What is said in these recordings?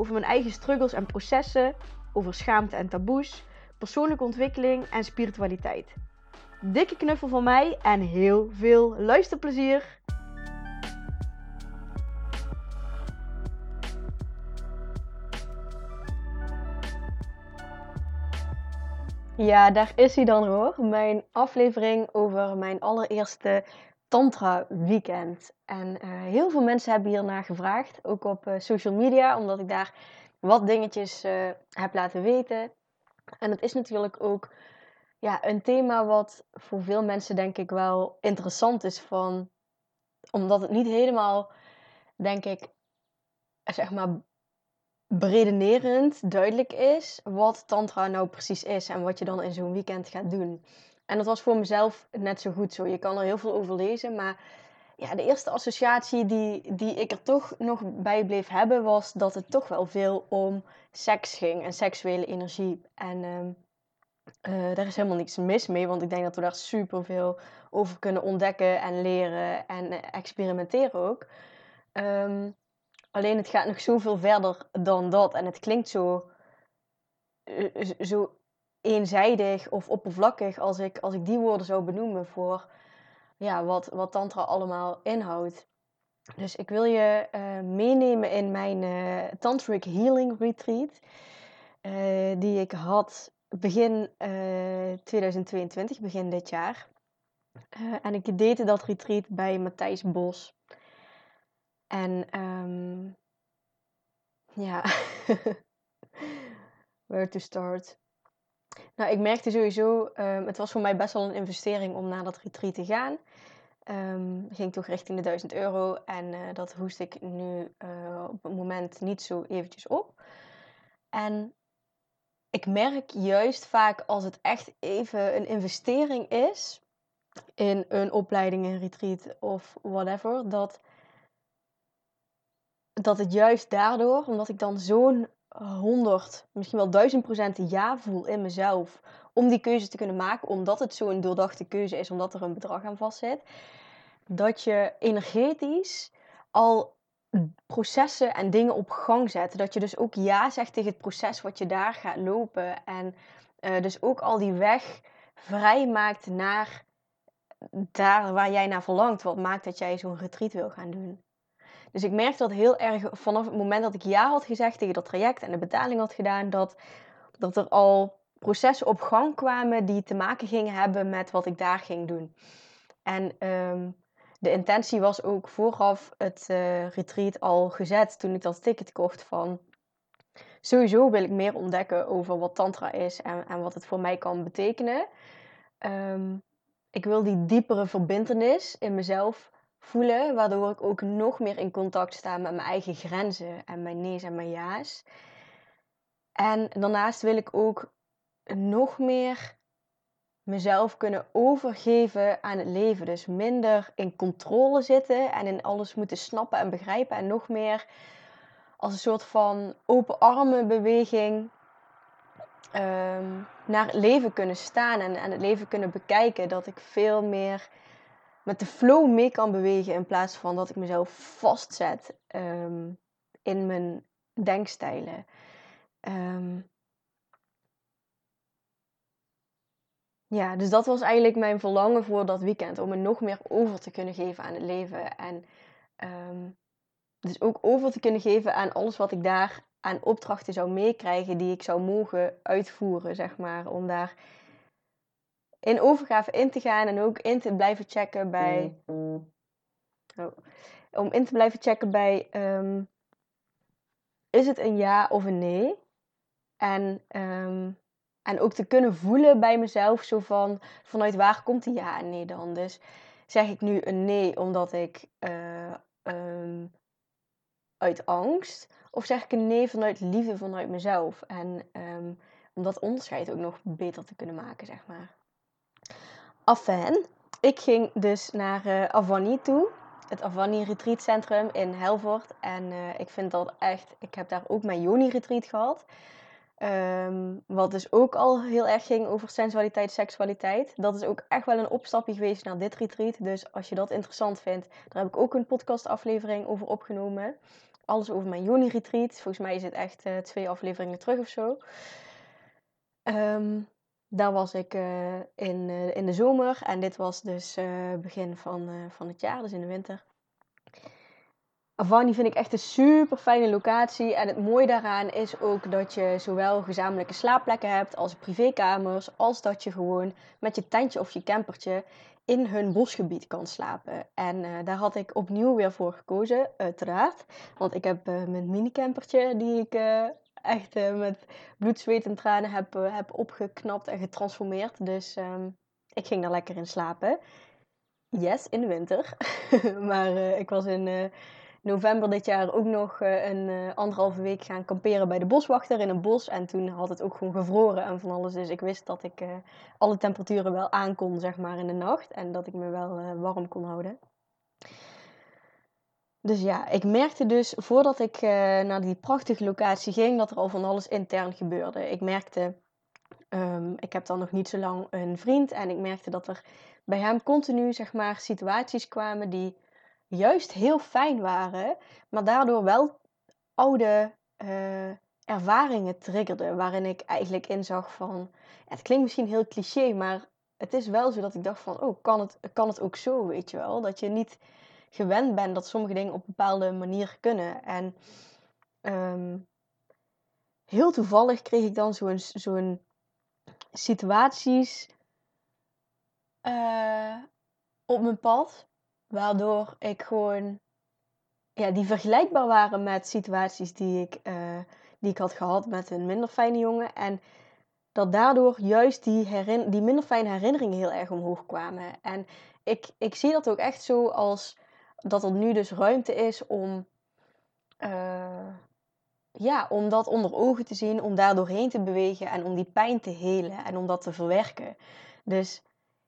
over mijn eigen struggles en processen, over schaamte en taboes, persoonlijke ontwikkeling en spiritualiteit. Dikke knuffel van mij en heel veel luisterplezier! Ja, daar is hij dan hoor. Mijn aflevering over mijn allereerste Tantra weekend. En uh, heel veel mensen hebben hiernaar gevraagd, ook op uh, social media, omdat ik daar wat dingetjes uh, heb laten weten. En het is natuurlijk ook ja, een thema wat voor veel mensen denk ik wel interessant is, van, omdat het niet helemaal, denk ik, zeg maar beredenerend duidelijk is wat tantra nou precies is en wat je dan in zo'n weekend gaat doen. En dat was voor mezelf net zo goed zo. Je kan er heel veel over lezen, maar ja, de eerste associatie die, die ik er toch nog bij bleef hebben, was dat het toch wel veel om seks ging en seksuele energie. En uh, daar is helemaal niks mis mee, want ik denk dat we daar super veel over kunnen ontdekken en leren en uh, experimenteren ook. Um, alleen het gaat nog zoveel verder dan dat en het klinkt zo, uh, zo eenzijdig of oppervlakkig als ik, als ik die woorden zou benoemen voor ja, wat, wat Tantra allemaal inhoudt. Dus ik wil je uh, meenemen in mijn uh, Tantric Healing Retreat. Uh, die ik had begin 2022, begin dit jaar. en ik deed dat retreat bij Matthijs Bos. En um, ja, where to start? Nou, ik merkte sowieso, um, het was voor mij best wel een investering om naar dat retreat te gaan. Um, ging toch richting de 1000 euro en uh, dat hoest ik nu uh, op het moment niet zo eventjes op. En ik merk juist vaak als het echt even een investering is in een opleiding, een retreat of whatever, dat, dat het juist daardoor, omdat ik dan zo'n 100, misschien wel 1000 procent ja voel in mezelf om die keuze te kunnen maken, omdat het zo'n doordachte keuze is, omdat er een bedrag aan vastzit, dat je energetisch al processen en dingen op gang zet. Dat je dus ook ja zegt tegen het proces wat je daar gaat lopen. En uh, dus ook al die weg vrij maakt naar daar waar jij naar verlangt. Wat maakt dat jij zo'n retreat wil gaan doen. Dus ik merkte dat heel erg vanaf het moment dat ik ja had gezegd tegen dat traject en de betaling had gedaan, dat, dat er al processen op gang kwamen die te maken gingen hebben met wat ik daar ging doen. En um, de intentie was ook vooraf het uh, retreat al gezet toen ik dat ticket kocht van sowieso wil ik meer ontdekken over wat tantra is en, en wat het voor mij kan betekenen. Um, ik wil die diepere verbindenis in mezelf voelen, waardoor ik ook nog meer in contact sta met mijn eigen grenzen en mijn nee's en mijn ja's. En daarnaast wil ik ook nog meer mezelf kunnen overgeven aan het leven. Dus minder in controle zitten en in alles moeten snappen en begrijpen. En nog meer als een soort van open armen beweging um, naar het leven kunnen staan en, en het leven kunnen bekijken. Dat ik veel meer met de flow mee kan bewegen in plaats van dat ik mezelf vastzet um, in mijn denkstijlen. Um, ja, dus dat was eigenlijk mijn verlangen voor dat weekend. Om me nog meer over te kunnen geven aan het leven. En um, dus ook over te kunnen geven aan alles wat ik daar aan opdrachten zou meekrijgen. Die ik zou mogen uitvoeren, zeg maar. Om daar in overgave in te gaan. En ook in te blijven checken bij... Oh, om in te blijven checken bij... Um, is het een ja of een nee? En um, en ook te kunnen voelen bij mezelf, zo van vanuit waar komt die ja en nee dan. Dus zeg ik nu een nee omdat ik uh, um, uit angst? Of zeg ik een nee vanuit liefde vanuit mezelf? En um, om dat onderscheid ook nog beter te kunnen maken, zeg maar. Afijn, ik ging dus naar uh, Avani toe. Het Avani Retreat Centrum in Helvoort. En uh, ik vind dat echt... Ik heb daar ook mijn Joni Retreat gehad. Um, wat dus ook al heel erg ging over sensualiteit, seksualiteit. Dat is ook echt wel een opstapje geweest naar dit retreat. Dus als je dat interessant vindt, daar heb ik ook een podcastaflevering over opgenomen. Alles over mijn Joni Retreat. Volgens mij is het echt uh, twee afleveringen terug of zo. Um, daar was ik uh, in, uh, in de zomer en dit was dus begin van, van het jaar, dus in de winter. Avani vind ik echt een super fijne locatie. En het mooie daaraan is ook dat je zowel gezamenlijke slaapplekken hebt als privékamers, als dat je gewoon met je tentje of je campertje in hun bosgebied kan slapen. En daar had ik opnieuw weer voor gekozen, uiteraard. Want ik heb mijn minicampertje, die ik echt met bloed, zweet en tranen heb, heb opgeknapt en getransformeerd. Dus um, ik ging daar lekker in slapen. Yes, in de winter. maar ik was in november dit jaar ook nog een anderhalve week gaan kamperen bij de boswachter in een bos. En toen had het ook gewoon gevroren en van alles. Dus ik wist dat ik alle temperaturen wel aankon, zeg maar, in de nacht. En dat ik me wel warm kon houden. Dus ja, ik merkte dus voordat ik naar die prachtige locatie ging, dat er al van alles intern gebeurde. Ik merkte, um, ik heb dan nog niet zo lang een vriend. En ik merkte dat er bij hem continu, zeg maar, situaties kwamen die juist heel fijn waren, maar daardoor wel oude uh, ervaringen triggerden. Waarin ik eigenlijk inzag van, het klinkt misschien heel cliché, maar het is wel zo dat ik dacht van, oh, kan het, kan het ook zo, weet je wel? Dat je niet gewend bent dat sommige dingen op bepaalde manier kunnen. En um, heel toevallig kreeg ik dan zo'n zo'n situaties uh, op mijn pad Waardoor ik gewoon, ja, die vergelijkbaar waren met situaties die ik, uh, die ik had gehad met een minder fijne jongen. En dat daardoor juist die, die minder fijne herinneringen heel erg omhoog kwamen. En ik, ik zie dat ook echt zo als dat er nu dus ruimte is om, uh, ja, om dat onder ogen te zien, om daar doorheen te bewegen en om die pijn te helen en om dat te verwerken. Dus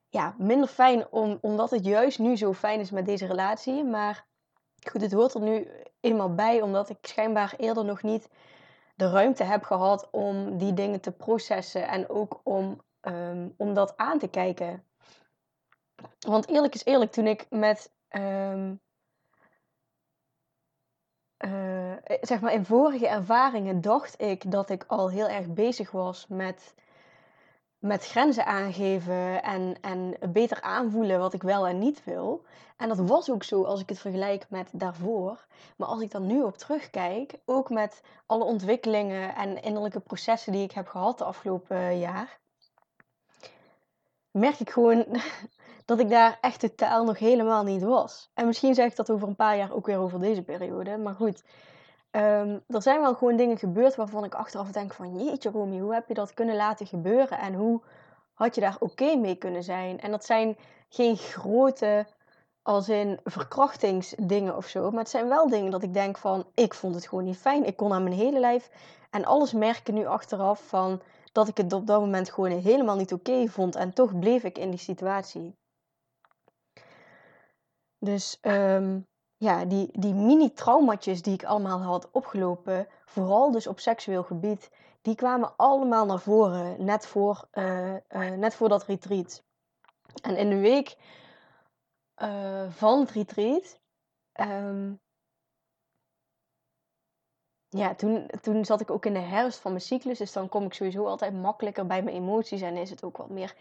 ja, minder fijn om, omdat het juist nu zo fijn is met deze relatie. Maar goed, het hoort er nu eenmaal bij, omdat ik schijnbaar eerder nog niet de ruimte heb gehad om die dingen te processen en ook om, um, om dat aan te kijken. Want eerlijk is eerlijk, toen ik met. Um, uh, zeg maar in vorige ervaringen dacht ik dat ik al heel erg bezig was met met grenzen aangeven en, en beter aanvoelen wat ik wel en niet wil. En dat was ook zo als ik het vergelijk met daarvoor. Maar als ik dan nu op terugkijk, ook met alle ontwikkelingen en innerlijke processen die ik heb gehad de afgelopen jaar, merk ik gewoon dat ik daar echt totaal nog helemaal niet was. En misschien zeg ik dat over een paar jaar ook weer over deze periode. Maar goed, Um, er zijn wel gewoon dingen gebeurd waarvan ik achteraf denk van jeetje Romy, hoe heb je dat kunnen laten gebeuren en hoe had je daar oké mee kunnen zijn? En dat zijn geen grote, als in verkrachtingsdingen of zo, maar het zijn wel dingen dat ik denk van ik vond het gewoon niet fijn. Ik kon aan mijn hele lijf en alles merken nu achteraf van dat ik het op dat moment gewoon helemaal niet oké vond en toch bleef ik in die situatie. Dus um, ja, die, die mini-traumatjes die ik allemaal had opgelopen, vooral dus op seksueel gebied, die kwamen allemaal naar voren net voor, uh, uh, net voor dat retreat. En in de week uh, van het retreat, um, ja, toen, toen zat ik ook in de herfst van mijn cyclus, dus dan kom ik sowieso altijd makkelijker bij mijn emoties en is het ook wat meer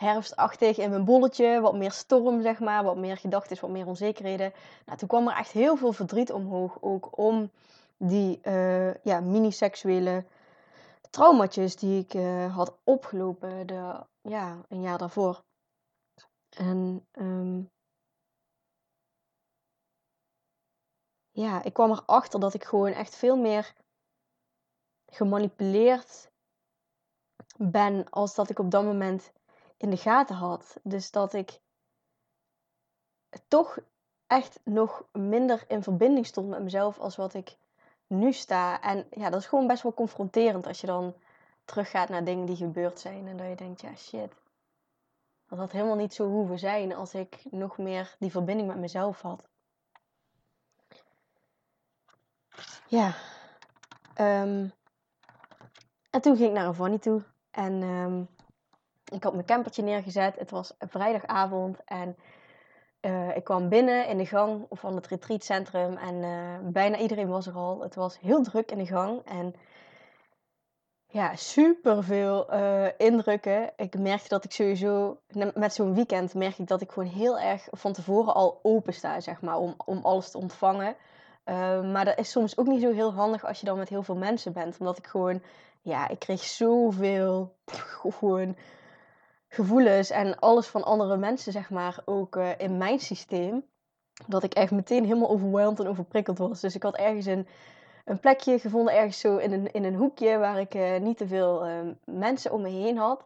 herfstachtig in mijn bolletje. Wat meer storm, zeg maar. Wat meer gedachten, wat meer onzekerheden. Nou, toen kwam er echt heel veel verdriet omhoog. Ook om die uh, ja, mini-seksuele traumatjes die ik uh, had opgelopen de, ja, een jaar daarvoor. En um, ja, ik kwam erachter dat ik gewoon echt veel meer gemanipuleerd ben als dat ik op dat moment in de gaten had. Dus dat ik toch echt nog minder in verbinding stond met mezelf als wat ik nu sta. En ja, dat is gewoon best wel confronterend als je dan teruggaat naar dingen die gebeurd zijn. En dat je denkt, ja shit, dat had helemaal niet zo hoeven zijn als ik nog meer die verbinding met mezelf had. Ja. Ehm, en toen ging ik naar Vanny toe. En um, ik had mijn campertje neergezet. Het was vrijdagavond. En uh, ik kwam binnen in de gang van het retreatcentrum. En uh, bijna iedereen was er al. Het was heel druk in de gang. En ja, super veel uh, indrukken. Ik merkte dat ik sowieso, met zo'n weekend, merk ik dat ik gewoon heel erg van tevoren al open sta, zeg maar, om, om alles te ontvangen. Uh, maar dat is soms ook niet zo heel handig als je dan met heel veel mensen bent. Omdat ik gewoon, ja, ik kreeg zoveel gewoon gevoelens en alles van andere mensen, zeg maar, ook uh, in mijn systeem. Dat ik echt meteen helemaal overweldigd en overprikkeld was. Dus ik had ergens een een plekje gevonden, ergens zo in een, in een hoekje waar ik uh, niet te veel uh, mensen om me heen had.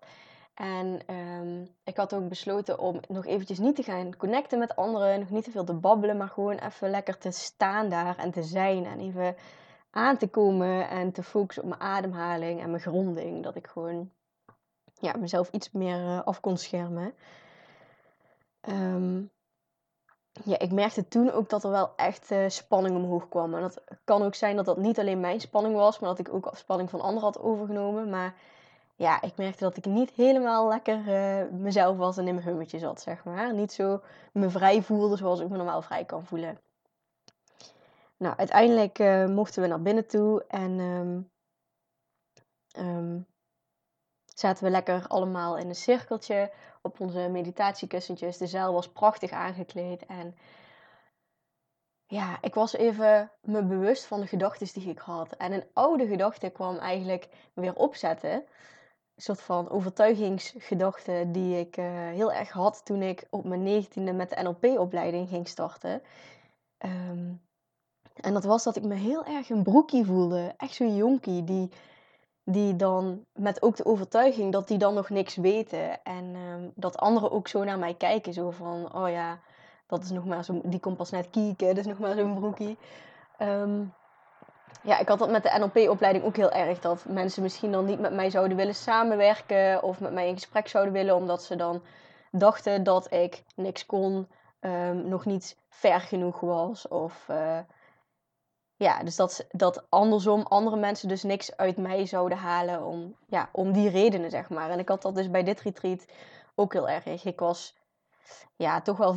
En um, ik had ook besloten om nog eventjes niet te gaan connecten met anderen, nog niet te veel te babbelen, maar gewoon even lekker te staan daar en te zijn en even aan te komen en te focussen op mijn ademhaling en mijn gronding. Dat ik gewoon ja, mezelf iets meer uh, af kon schermen. Um, ja, ik merkte toen ook dat er wel echt uh, spanning omhoog kwam. En dat kan ook zijn dat dat niet alleen mijn spanning was, maar dat ik ook spanning van anderen had overgenomen. Maar ja, ik merkte dat ik niet helemaal lekker uh, mezelf was en in mijn hummetje zat, zeg maar. Niet zo me vrij voelde zoals ik me normaal vrij kan voelen. Nou, uiteindelijk mochten we naar binnen toe en um, um, zaten we lekker allemaal in een cirkeltje op onze meditatiekussentjes. De zaal was prachtig aangekleed. En ja, ik was even me bewust van de gedachten die ik had. En een oude gedachte kwam eigenlijk weer opzetten. Een soort van overtuigingsgedachte die ik uh, heel erg had toen ik op mijn negentiende met de NLP-opleiding ging starten. Um, en dat was dat ik me heel erg een broekie voelde. Echt zo'n jonkie die die dan met ook de overtuiging dat die dan nog niks weten. En um, dat anderen ook zo naar mij kijken. Zo van, oh ja, dat is nog maar zo, die komt pas net kieken, dat is nog maar zo'n broekie. Um, ja, ik had dat met de NLP-opleiding ook heel erg. Dat mensen misschien dan niet met mij zouden willen samenwerken. Of met mij in gesprek zouden willen. Omdat ze dan dachten dat ik niks kon. Um, nog niet ver genoeg was. Of uh, ja, dus dat, dat andersom andere mensen dus niks uit mij zouden halen om, ja, om die redenen, zeg maar. En ik had dat dus bij dit retreat ook heel erg. Ik was ja, toch wel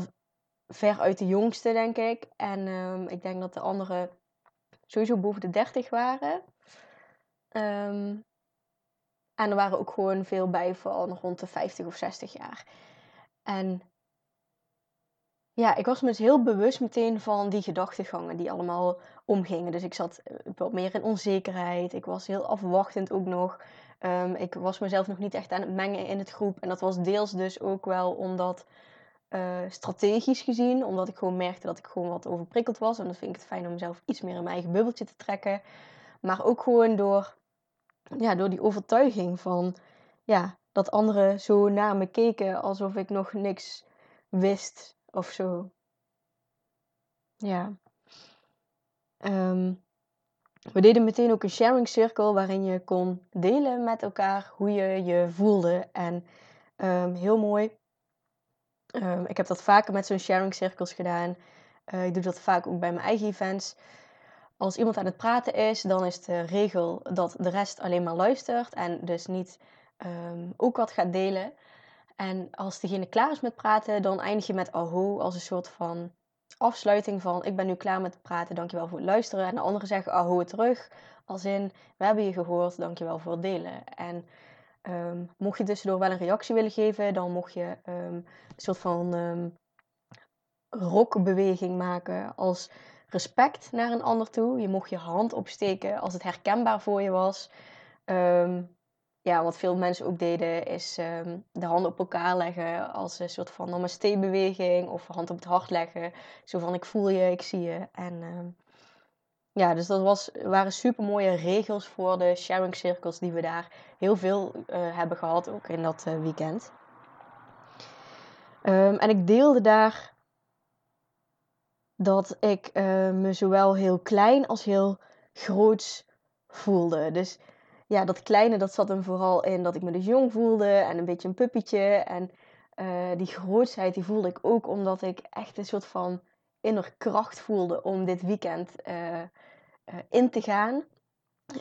ver uit de jongste, denk ik. En um, ik denk dat de anderen sowieso boven de 30 waren. Um, en er waren ook gewoon veel bij van rond de 50 of 60 jaar. En ja, ik was me dus heel bewust meteen van die gedachtegangen die allemaal omgingen. Dus ik zat eh, wat meer in onzekerheid. Ik was heel afwachtend ook nog. Um, ik was mezelf nog niet echt aan het mengen in het groep. En dat was deels dus ook wel omdat uh, strategisch gezien, omdat ik gewoon merkte dat ik gewoon wat overprikkeld was. En dan vind ik het fijn om mezelf iets meer in mijn eigen bubbeltje te trekken. Maar ook gewoon door, ja, door die overtuiging van ja, dat anderen zo naar me keken alsof ik nog niks wist of zo. Ja. Um, we deden meteen ook een sharing circle waarin je kon delen met elkaar hoe je je voelde. En um, heel mooi. Um, ik heb dat vaker met zo'n sharing circles gedaan. Uh, ik doe dat vaak ook bij mijn eigen events. Als iemand aan het praten is, dan is de regel dat de rest alleen maar luistert en dus niet ook wat gaat delen. En als degene klaar is met praten, dan eindig je met aho als een soort van afsluiting van ik ben nu klaar met praten, dankjewel voor het luisteren. En de anderen zeggen aho terug, als in we hebben je gehoord, dankjewel voor het delen. En um, mocht je tussendoor wel een reactie willen geven, dan mocht je um, een soort van um, rokbeweging maken als respect naar een ander toe. Je mocht je hand opsteken als het herkenbaar voor je was. Ja, wat veel mensen ook deden, is um, de handen op elkaar leggen als een soort van namaste-beweging of hand op het hart leggen. Zo van ik voel je, ik zie je. En um, ja, dus dat was, waren super mooie regels voor de sharing circles die we daar heel veel uh, hebben gehad, ook in dat uh, weekend. Um, en ik deelde daar dat ik uh, me zowel heel klein als heel groots voelde. Dus ja, dat kleine dat zat hem vooral in dat ik me dus jong voelde en een beetje een puppetje. En uh, die grootsheid die voelde ik ook omdat ik echt een soort van inner kracht voelde om dit weekend uh, in te gaan.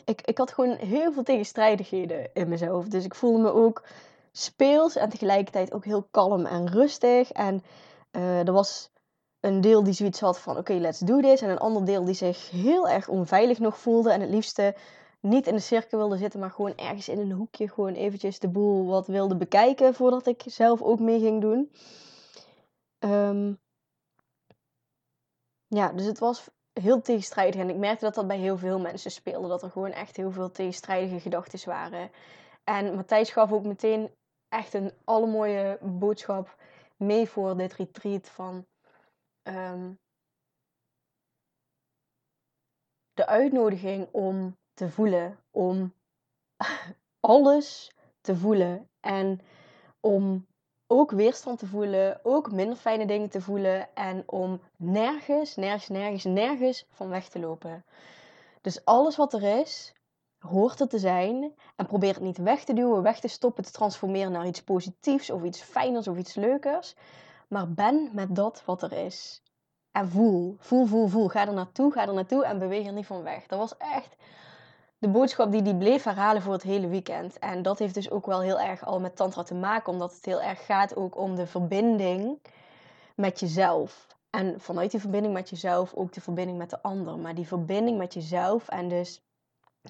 Ik, ik had gewoon heel veel tegenstrijdigheden in mezelf. Dus ik voelde me ook speels en tegelijkertijd ook heel kalm en rustig. En er was een deel die zoiets had van oké, let's do this. En een ander deel die zich heel erg onveilig nog voelde. En het liefste niet in de cirkel wilde zitten, maar gewoon ergens in een hoekje gewoon eventjes de boel wat wilde bekijken voordat ik zelf ook mee ging doen. Ehm, ja, dus het was heel tegenstrijdig. En ik merkte dat dat bij heel veel mensen speelde. Dat er gewoon echt heel veel tegenstrijdige gedachten waren. En Matthijs gaf ook meteen echt een allermooie boodschap mee voor dit retreat van... Ehm, de uitnodiging om te voelen, om alles te voelen en om ook weerstand te voelen, ook minder fijne dingen te voelen en om nergens, nergens, nergens, nergens van weg te lopen. Dus alles wat er is, hoort er te zijn en probeer het niet weg te duwen, weg te stoppen, te transformeren naar iets positiefs of iets fijners of iets leukers, maar ben met dat wat er is. En voel, voel, voel, voel. Ga er naartoe, ga er naartoe en beweeg er niet van weg. Dat was echt de boodschap die die bleef herhalen voor het hele weekend. En dat heeft dus ook wel heel erg al met tantra te maken, omdat het heel erg gaat ook om de verbinding met jezelf. En vanuit die verbinding met jezelf ook de verbinding met de ander. Maar die verbinding met jezelf en dus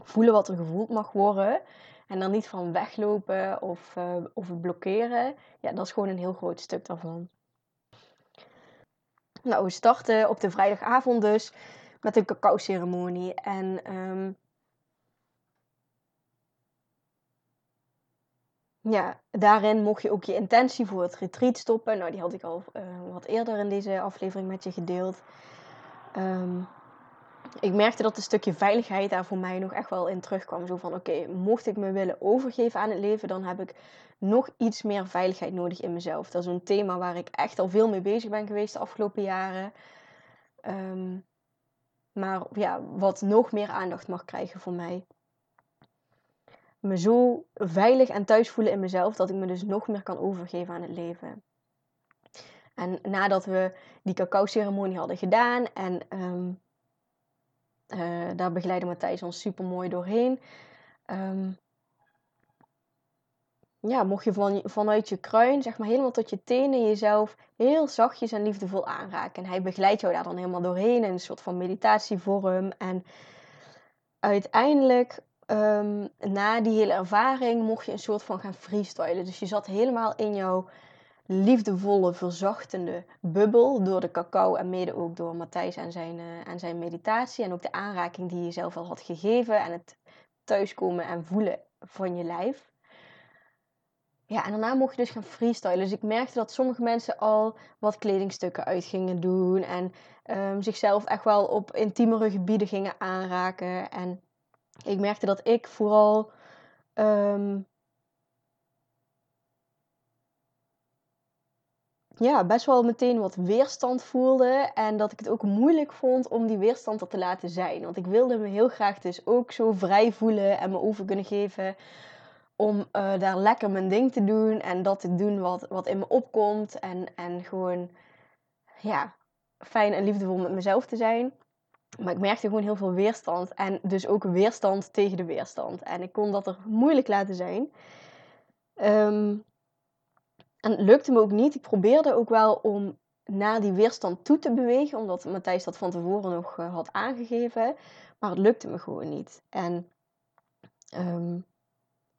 voelen wat er gevoeld mag worden. En dan niet van weglopen of, uh, of blokkeren. Ja, dat is gewoon een heel groot stuk daarvan. Nou, we starten op de vrijdagavond dus met een cacao-ceremonie. En um, ja, daarin mocht je ook je intentie voor het retreat stoppen. Nou, die had ik al uh, wat eerder in deze aflevering met je gedeeld. Um, ik merkte dat een stukje veiligheid daar voor mij nog echt wel in terugkwam. Zo van, oké, mocht ik me willen overgeven aan het leven, dan heb ik nog iets meer veiligheid nodig in mezelf. Dat is een thema waar ik echt al veel mee bezig ben geweest de afgelopen jaren. Um, maar ja, wat nog meer aandacht mag krijgen voor mij me zo veilig en thuis voelen in mezelf dat ik me dus nog meer kan overgeven aan het leven. En nadat we die cacao-ceremonie hadden gedaan en um, uh, daar begeleidde Matthijs ons super mooi doorheen. Um, ja, mocht je van, vanuit je kruin, zeg maar helemaal tot je tenen, jezelf heel zachtjes en liefdevol aanraken. En hij begeleidt jou daar dan helemaal doorheen in een soort van meditatievorm. En uiteindelijk um, na die hele ervaring mocht je een soort van gaan freestylen. Dus je zat helemaal in jouw liefdevolle, verzachtende bubbel door de cacao en mede ook door Matthijs en zijn, uh, en zijn meditatie. En ook de aanraking die je zelf al had gegeven en het thuiskomen en voelen van je lijf. Ja, en daarna mocht je dus gaan freestylen. Dus ik merkte dat sommige mensen al wat kledingstukken uit gingen doen. En um, zichzelf echt wel op intiemere gebieden gingen aanraken. En ik merkte dat ik vooral um, ja, best wel meteen wat weerstand voelde. En dat ik het ook moeilijk vond om die weerstand er te laten zijn. Want ik wilde me heel graag dus ook zo vrij voelen en me over kunnen geven. Om uh, daar lekker mijn ding te doen en dat te doen wat, wat in me opkomt. En, en gewoon ja, fijn en liefdevol met mezelf te zijn. Maar ik merkte gewoon heel veel weerstand. En dus ook weerstand tegen de weerstand. En ik kon dat er moeilijk laten zijn. Um, en het lukte me ook niet. Ik probeerde ook wel om naar die weerstand toe te bewegen. Omdat Matthijs dat van tevoren nog uh, had aangegeven. Maar het lukte me gewoon niet. En um,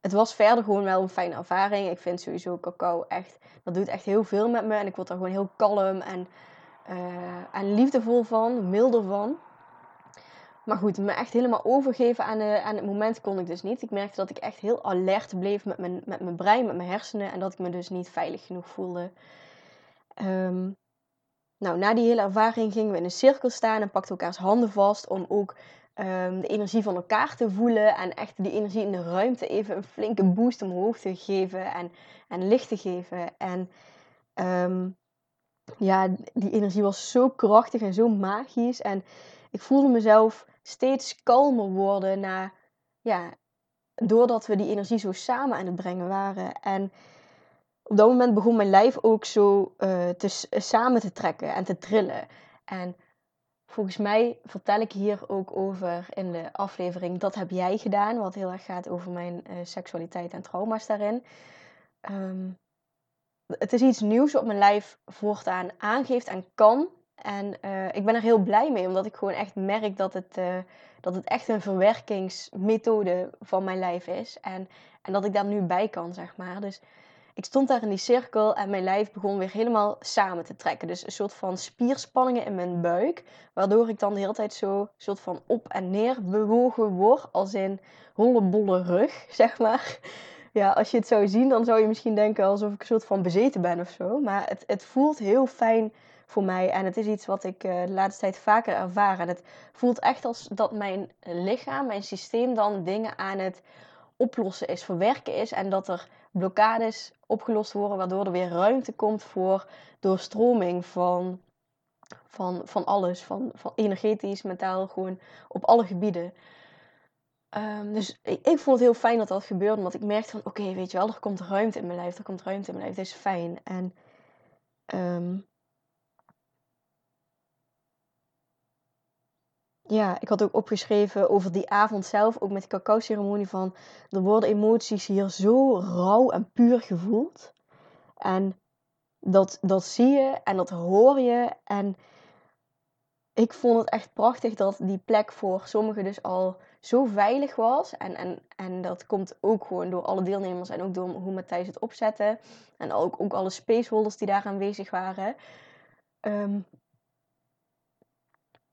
het was verder gewoon wel een fijne ervaring. Ik vind sowieso cacao echt... Dat doet echt heel veel met me. En ik word daar gewoon heel kalm en, uh, en liefdevol van. Milder van. Maar goed, me echt helemaal overgeven aan, de, aan het moment kon ik dus niet. Ik merkte dat ik echt heel alert bleef met mijn, met mijn brein, met mijn hersenen. En dat ik me dus niet veilig genoeg voelde. Um, nou, na die hele ervaring gingen we in een cirkel staan en pakten elkaars handen vast. Om ook um, de energie van elkaar te voelen. En echt die energie in de ruimte even een flinke boost omhoog te geven. En, en licht te geven. En um, ja, die energie was zo krachtig en zo magisch. En ik voelde mezelf steeds kalmer worden na, ja, doordat we die energie zo samen aan het brengen waren. En op dat moment begon mijn lijf ook zo uh, te, samen te trekken en te trillen. En volgens mij vertel ik hier ook over in de aflevering Dat heb jij gedaan, wat heel erg gaat over mijn uh, seksualiteit en trauma's daarin. Um, het is iets nieuws wat mijn lijf voortaan aangeeft en kan. En uh, ik ben er heel blij mee, omdat ik gewoon echt merk dat het, uh, dat het echt een verwerkingsmethode van mijn lijf is. En, en dat ik daar nu bij kan, zeg maar. Dus ik stond daar in die cirkel en mijn lijf begon weer helemaal samen te trekken. Dus een soort van spierspanningen in mijn buik. Waardoor ik dan de hele tijd zo een soort van op en neer bewogen word. Als in hollebolle rug, zeg maar ja, als je het zou zien, dan zou je misschien denken alsof ik een soort van bezeten ben of zo. Maar het, het voelt heel fijn voor mij. En het is iets wat ik uh, de laatste tijd vaker ervaar. En het voelt echt als dat mijn lichaam, mijn systeem dan dingen aan het oplossen is, verwerken is. En dat er blokkades opgelost worden, waardoor er weer ruimte komt voor doorstroming van, van, van alles. Van, van energetisch, mentaal, gewoon op alle gebieden. Um, dus ik, vond het heel fijn dat dat gebeurde. Want ik merkte van, oké, weet je wel, er komt ruimte in mijn lijf. Er komt ruimte in mijn lijf. Dat is fijn. En um, ja, ik had ook opgeschreven over die avond zelf. Ook met de cacao-ceremonie van... Er worden emoties hier zo rauw en puur gevoeld. En dat, dat zie je en dat hoor je. En ik vond het echt prachtig dat die plek voor sommigen dus al zo veilig was. En, en, en dat komt ook gewoon door alle deelnemers en ook door hoe Matthijs het opzette. En ook, ook alle spaceholders die daar aanwezig waren. Um,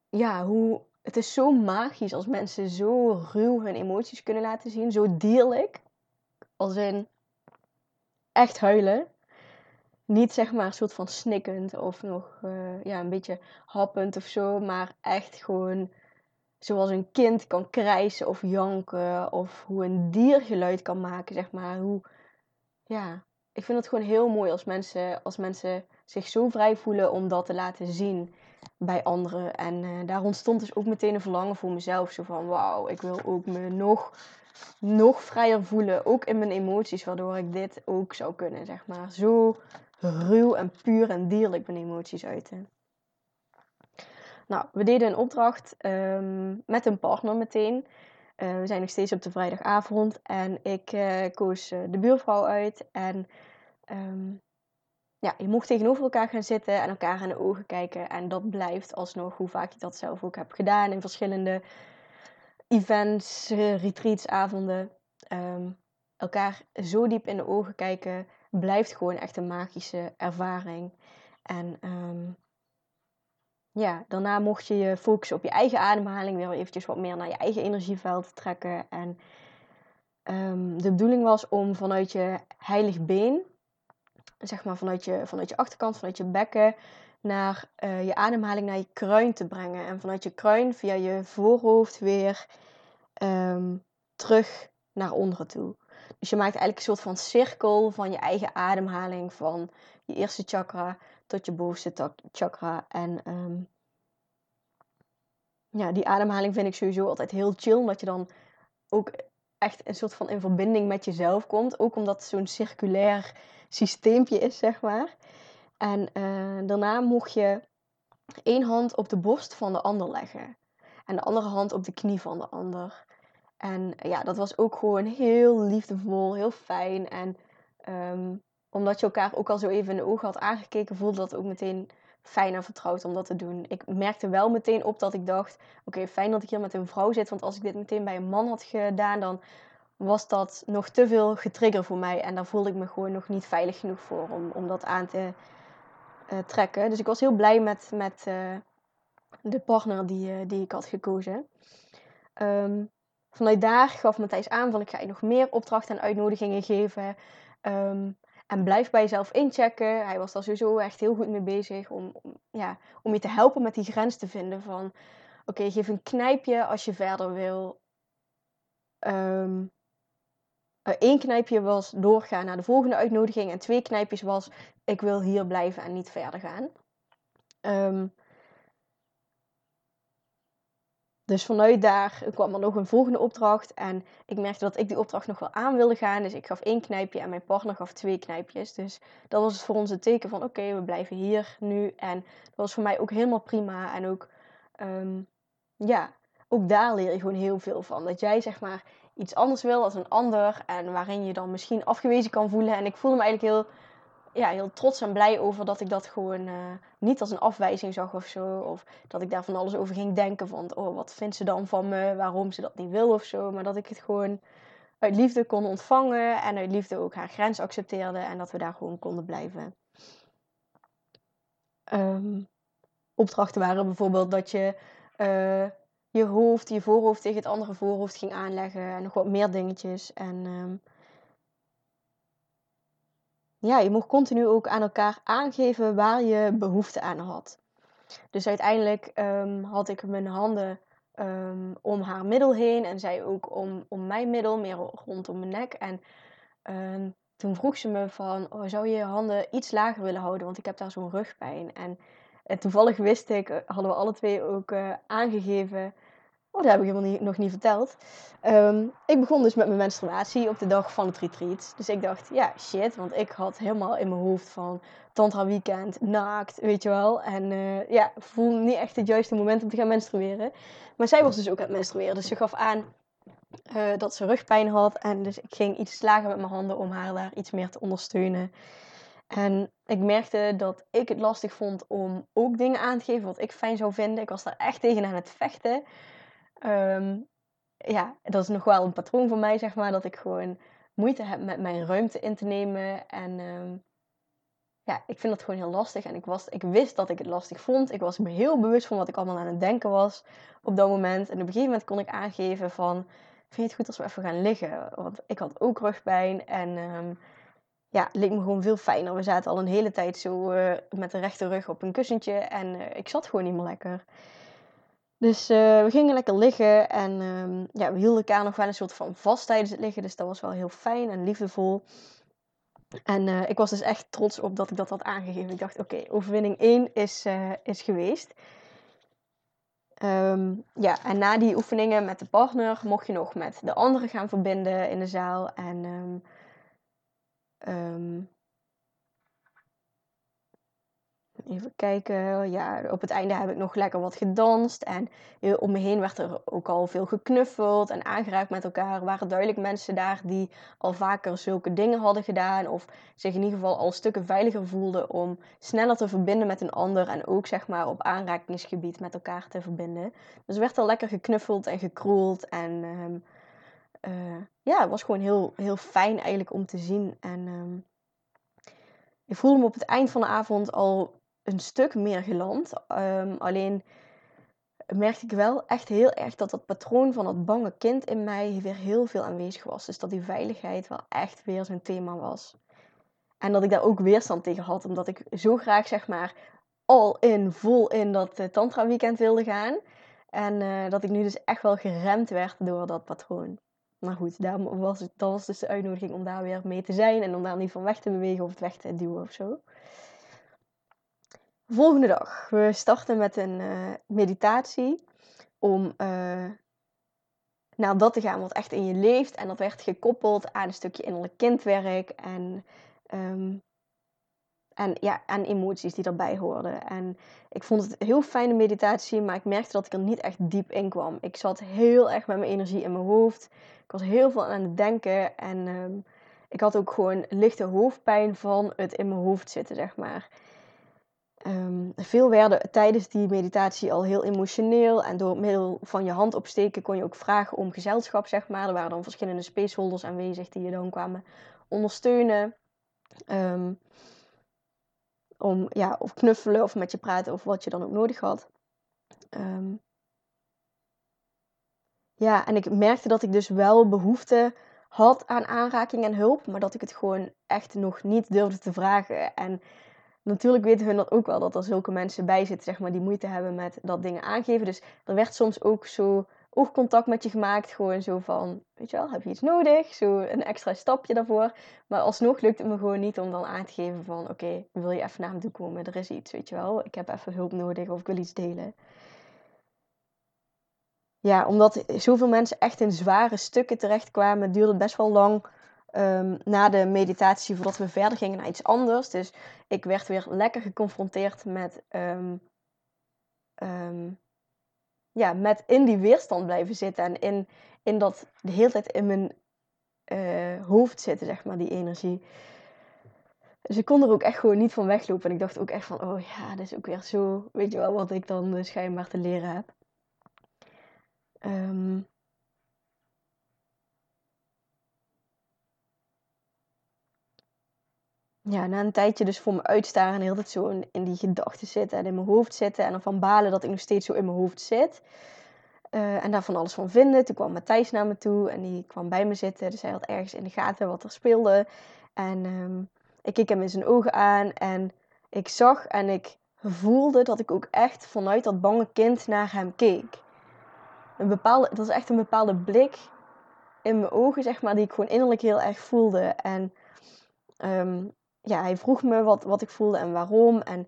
ja, hoe, het is zo magisch als mensen zo ruw hun emoties kunnen laten zien. Zo dierlijk. Als in echt huilen niet zeg maar een soort van snikkend of nog uh, ja, een beetje happend of zo, maar echt gewoon zoals een kind kan krijsen of janken of hoe een dier geluid kan maken, zeg maar. Hoe, ja, ik vind het gewoon heel mooi als mensen, als mensen zich zo vrij voelen om dat te laten zien bij anderen. En uh, daar ontstond dus ook meteen een verlangen voor mezelf. Zo van, wauw, ik wil ook me nog, nog vrijer voelen. Ook in mijn emoties, waardoor ik dit ook zou kunnen, zeg maar. Zo ruw en puur en dierlijk mijn emoties uiten. Nou, we deden een opdracht um, met een partner meteen. Uh, we zijn nog steeds op de vrijdagavond en ik uh, koos de buurvrouw uit. En um, ja, je mocht tegenover elkaar gaan zitten en elkaar in de ogen kijken. En dat blijft alsnog hoe vaak ik dat zelf ook heb gedaan in verschillende events, retreats, avonden. Um, elkaar zo diep in de ogen kijken blijft gewoon echt een magische ervaring. En um, ja, daarna mocht je je focussen op je eigen ademhaling, weer eventjes wat meer naar je eigen energieveld trekken. En um, de bedoeling was om vanuit je heilig been, zeg maar vanuit je, vanuit je achterkant, vanuit je bekken, naar uh, je ademhaling naar je kruin te brengen. En vanuit je kruin via je voorhoofd weer um, terug naar onderen toe. Dus je maakt eigenlijk een soort van cirkel van je eigen ademhaling van je eerste chakra tot je bovenste chakra. En um, ja, die ademhaling vind ik sowieso altijd heel chill, omdat je dan ook echt een soort van in verbinding met jezelf komt. Ook omdat zo'n circulair systeempje is, zeg maar. En uh, daarna mocht je één hand op de borst van de ander leggen. En de andere hand op de knie van de ander. En ja, dat was ook gewoon heel liefdevol, heel fijn. En um, omdat je elkaar ook al zo even in de ogen had aangekeken, voelde dat ook meteen fijn en vertrouwd om dat te doen. Ik merkte wel meteen op dat ik dacht: oké, fijn dat ik hier met een vrouw zit. Want als ik dit meteen bij een man had gedaan, dan was dat nog te veel getrigger voor mij. En daar voelde ik me gewoon nog niet veilig genoeg voor om, om dat aan te uh, trekken. Dus ik was heel blij met, met uh, de partner die, uh, die ik had gekozen. Um, vanuit daar gaf Matthijs aan van ik ga je nog meer opdrachten en uitnodigingen geven. Um, en blijf bij jezelf inchecken. Hij was daar sowieso echt heel goed mee bezig om, om ja, om je te helpen met die grens te vinden van... Oké, geef een knijpje als je verder wil. Um, Eén knijpje was doorgaan naar de volgende uitnodiging. En twee knijpjes was ik wil hier blijven en niet verder gaan. Ehm, dus vanuit daar kwam er nog een volgende opdracht. En ik merkte dat ik die opdracht nog wel aan wilde gaan. Dus ik gaf één knijpje en mijn partner gaf twee knijpjes. Dus dat was voor ons het teken van oké, we blijven hier nu. En dat was voor mij ook helemaal prima. En ook, ehm, ja, ook daar leer je gewoon heel veel van. Dat jij zeg maar iets anders wil als een ander. En waarin je dan misschien afgewezen kan voelen. En ik voelde me eigenlijk heel ja, heel trots en blij over dat ik dat gewoon uh, niet als een afwijzing zag of zo. Of dat ik daar van alles over ging denken. Van, oh, wat vindt ze dan van me? Waarom ze dat niet wil of zo. Maar dat ik het gewoon uit liefde kon ontvangen. En uit liefde ook haar grens accepteerde. En dat we daar gewoon konden blijven. Um, opdrachten waren bijvoorbeeld dat je uh, je hoofd, je voorhoofd tegen het andere voorhoofd ging aanleggen. En nog wat meer dingetjes. En... Um, ja, je mocht continu ook aan elkaar aangeven waar je behoefte aan had. Dus uiteindelijk um, had ik mijn handen um, om haar middel heen en zij ook om, om mijn middel, meer rondom mijn nek. En toen vroeg ze me van, oh, zou je je handen iets lager willen houden, want ik heb daar zo'n rugpijn. En, en toevallig wist ik, hadden we alle twee ook uh, aangegeven Oh, dat heb ik helemaal niet, nog niet verteld. Ehm, ik begon dus met mijn menstruatie op de dag van het retreat. Dus ik dacht, ja, shit. Want ik had helemaal in mijn hoofd van tantra weekend, naakt, weet je wel. En uh, ja, voel niet echt het juiste moment om te gaan menstrueren. Maar zij was dus ook aan het menstrueren. Dus ze gaf aan uh, dat ze rugpijn had. En dus ik ging iets slagen met mijn handen om haar daar iets meer te ondersteunen. En ik merkte dat ik het lastig vond om ook dingen aan te geven wat ik fijn zou vinden. Ik was daar echt tegen aan het vechten. Um, ja, dat is nog wel een patroon van mij, zeg maar, dat ik gewoon moeite heb met mijn ruimte in te nemen. En um, ja, ik vind dat gewoon heel lastig. En ik, was, ik wist dat ik het lastig vond. Ik was me heel bewust van wat ik allemaal aan het denken was op dat moment. En op een gegeven moment kon ik aangeven van, vind je het goed als we even gaan liggen? Want ik had ook rugpijn en um, ja, het leek me gewoon veel fijner. We zaten al een hele tijd zo uh, met de rechte rug op een kussentje en uh, ik zat gewoon niet meer lekker. Dus uh, we gingen lekker liggen en um, ja, we hielden elkaar nog wel een soort van vast tijdens het liggen. Dus dat was wel heel fijn en liefdevol. En uh, ik was dus echt trots op dat ik dat had aangegeven. Ik dacht, oké, overwinning 1 is, uh, is geweest. Um, ja, en na die oefeningen met de partner mocht je nog met de anderen gaan verbinden in de zaal. En um, Even kijken. Ja, op het einde heb ik nog lekker wat gedanst. En om me heen werd er ook al veel geknuffeld en aangeraakt met elkaar. Er waren duidelijk mensen daar die al vaker zulke dingen hadden gedaan. Of zich in ieder geval al stukken veiliger voelden om sneller te verbinden met een ander. En ook zeg maar op aanrakingsgebied met elkaar te verbinden. Dus er werd al lekker geknuffeld en gekroeld. En um, uh, ja, het was gewoon heel, heel fijn eigenlijk om te zien. En um, ik voelde me op het eind van de avond al een stuk meer geland. Um, alleen merkte ik wel echt heel erg dat dat patroon van dat bange kind in mij weer heel veel aanwezig was. Dus dat die veiligheid wel echt weer zo'n thema was. En dat ik daar ook weerstand tegen had, omdat ik zo graag zeg maar al in, vol in dat uh, tantra weekend wilde gaan. En uh, dat ik nu dus echt wel geremd werd door dat patroon. Maar goed, was, dat was dus de uitnodiging om daar weer mee te zijn en om daar niet van weg te bewegen of het weg te duwen of zo. Volgende dag. We starten met een uh, meditatie om uh, naar dat te gaan wat echt in je leeft. En dat werd gekoppeld aan een stukje innerlijk kindwerk en, um, en, ja, emoties die daarbij hoorden. En ik vond het een heel fijne meditatie, maar ik merkte dat ik er niet echt diep in kwam. Ik zat heel erg met mijn energie in mijn hoofd. Ik was heel veel aan het denken en um, ik had ook gewoon lichte hoofdpijn van het in mijn hoofd zitten, zeg maar. Um, veel werden tijdens die meditatie al heel emotioneel. En door middel van je hand opsteken kon je ook vragen om gezelschap, zeg maar. Er waren dan verschillende spaceholders aanwezig die je dan kwamen ondersteunen. Um, om, ja, of knuffelen of met je praten over wat je dan ook nodig had. Um, ja, en ik merkte dat ik dus wel behoefte had aan aanraking en hulp. Maar dat ik het gewoon echt nog niet durfde te vragen. En natuurlijk weten hun dan ook wel dat er zulke mensen bij zitten, zeg maar, die moeite hebben met dat dingen aangeven. Dus er werd soms ook zo oogcontact met je gemaakt. Gewoon zo van, weet je wel, heb je iets nodig? Zo een extra stapje daarvoor. Maar alsnog lukt het me gewoon niet om dan aan te geven van, oké, wil je even naar me toe komen? Er is iets, weet je wel. Ik heb even hulp nodig of ik wil iets delen. Ja, omdat zoveel mensen echt in zware stukken terechtkwamen, duurde het best wel lang um, na de meditatie voordat we verder gingen naar iets anders. Dus ik werd weer lekker geconfronteerd met, um, um, ja, met in die weerstand blijven zitten en in, in dat de hele tijd in mijn uh, hoofd zitten, zeg maar, die energie. Dus ik kon er ook echt gewoon niet van weglopen. En ik dacht ook echt van, oh ja, dat is ook weer zo, weet je wel, wat ik dan schijnbaar te leren heb. Um, ja, na een tijdje dus voor me uitstaren en heel tijd zo in, die gedachten zitten en in mijn hoofd zitten. En ervan balen dat ik nog steeds zo in mijn hoofd zit. Uh, en daar van alles van vinden. Toen kwam Matthijs naar me toe en die kwam bij me zitten. Dus hij had ergens in de gaten wat er speelde. En um, ik keek hem in zijn ogen aan en ik zag en ik voelde dat ik ook echt vanuit dat bange kind naar hem keek. Een bepaalde, dat is echt een bepaalde blik in mijn ogen, zeg maar, die ik gewoon innerlijk heel erg voelde. En um, ja, hij vroeg me wat, wat ik voelde en waarom. En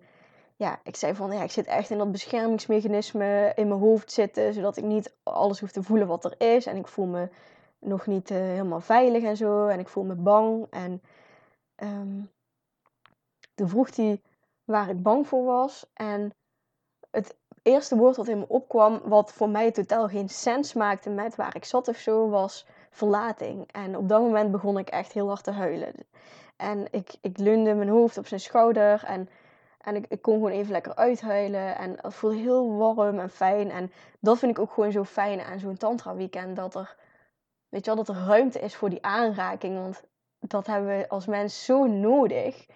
ja, ik zei van, ja, ik zit echt in dat beschermingsmechanisme in mijn hoofd zitten, zodat ik niet alles hoef te voelen wat er is. En ik voel me nog niet uh, helemaal veilig en zo. En ik voel me bang. En um, toen vroeg hij waar ik bang voor was. En het eerste woord wat in me opkwam, wat voor mij totaal geen sens maakte met waar ik zat of zo, was verlating. En op dat moment begon ik echt heel hard te huilen. En ik, ik leunde mijn hoofd op zijn schouder en, en ik, ik kon gewoon even lekker uithuilen. En het voelde heel warm en fijn. En dat vind ik ook gewoon zo fijn aan zo'n tantra weekend. Dat er, weet je wel, dat er ruimte is voor die aanraking. Want dat hebben we als mens zo nodig.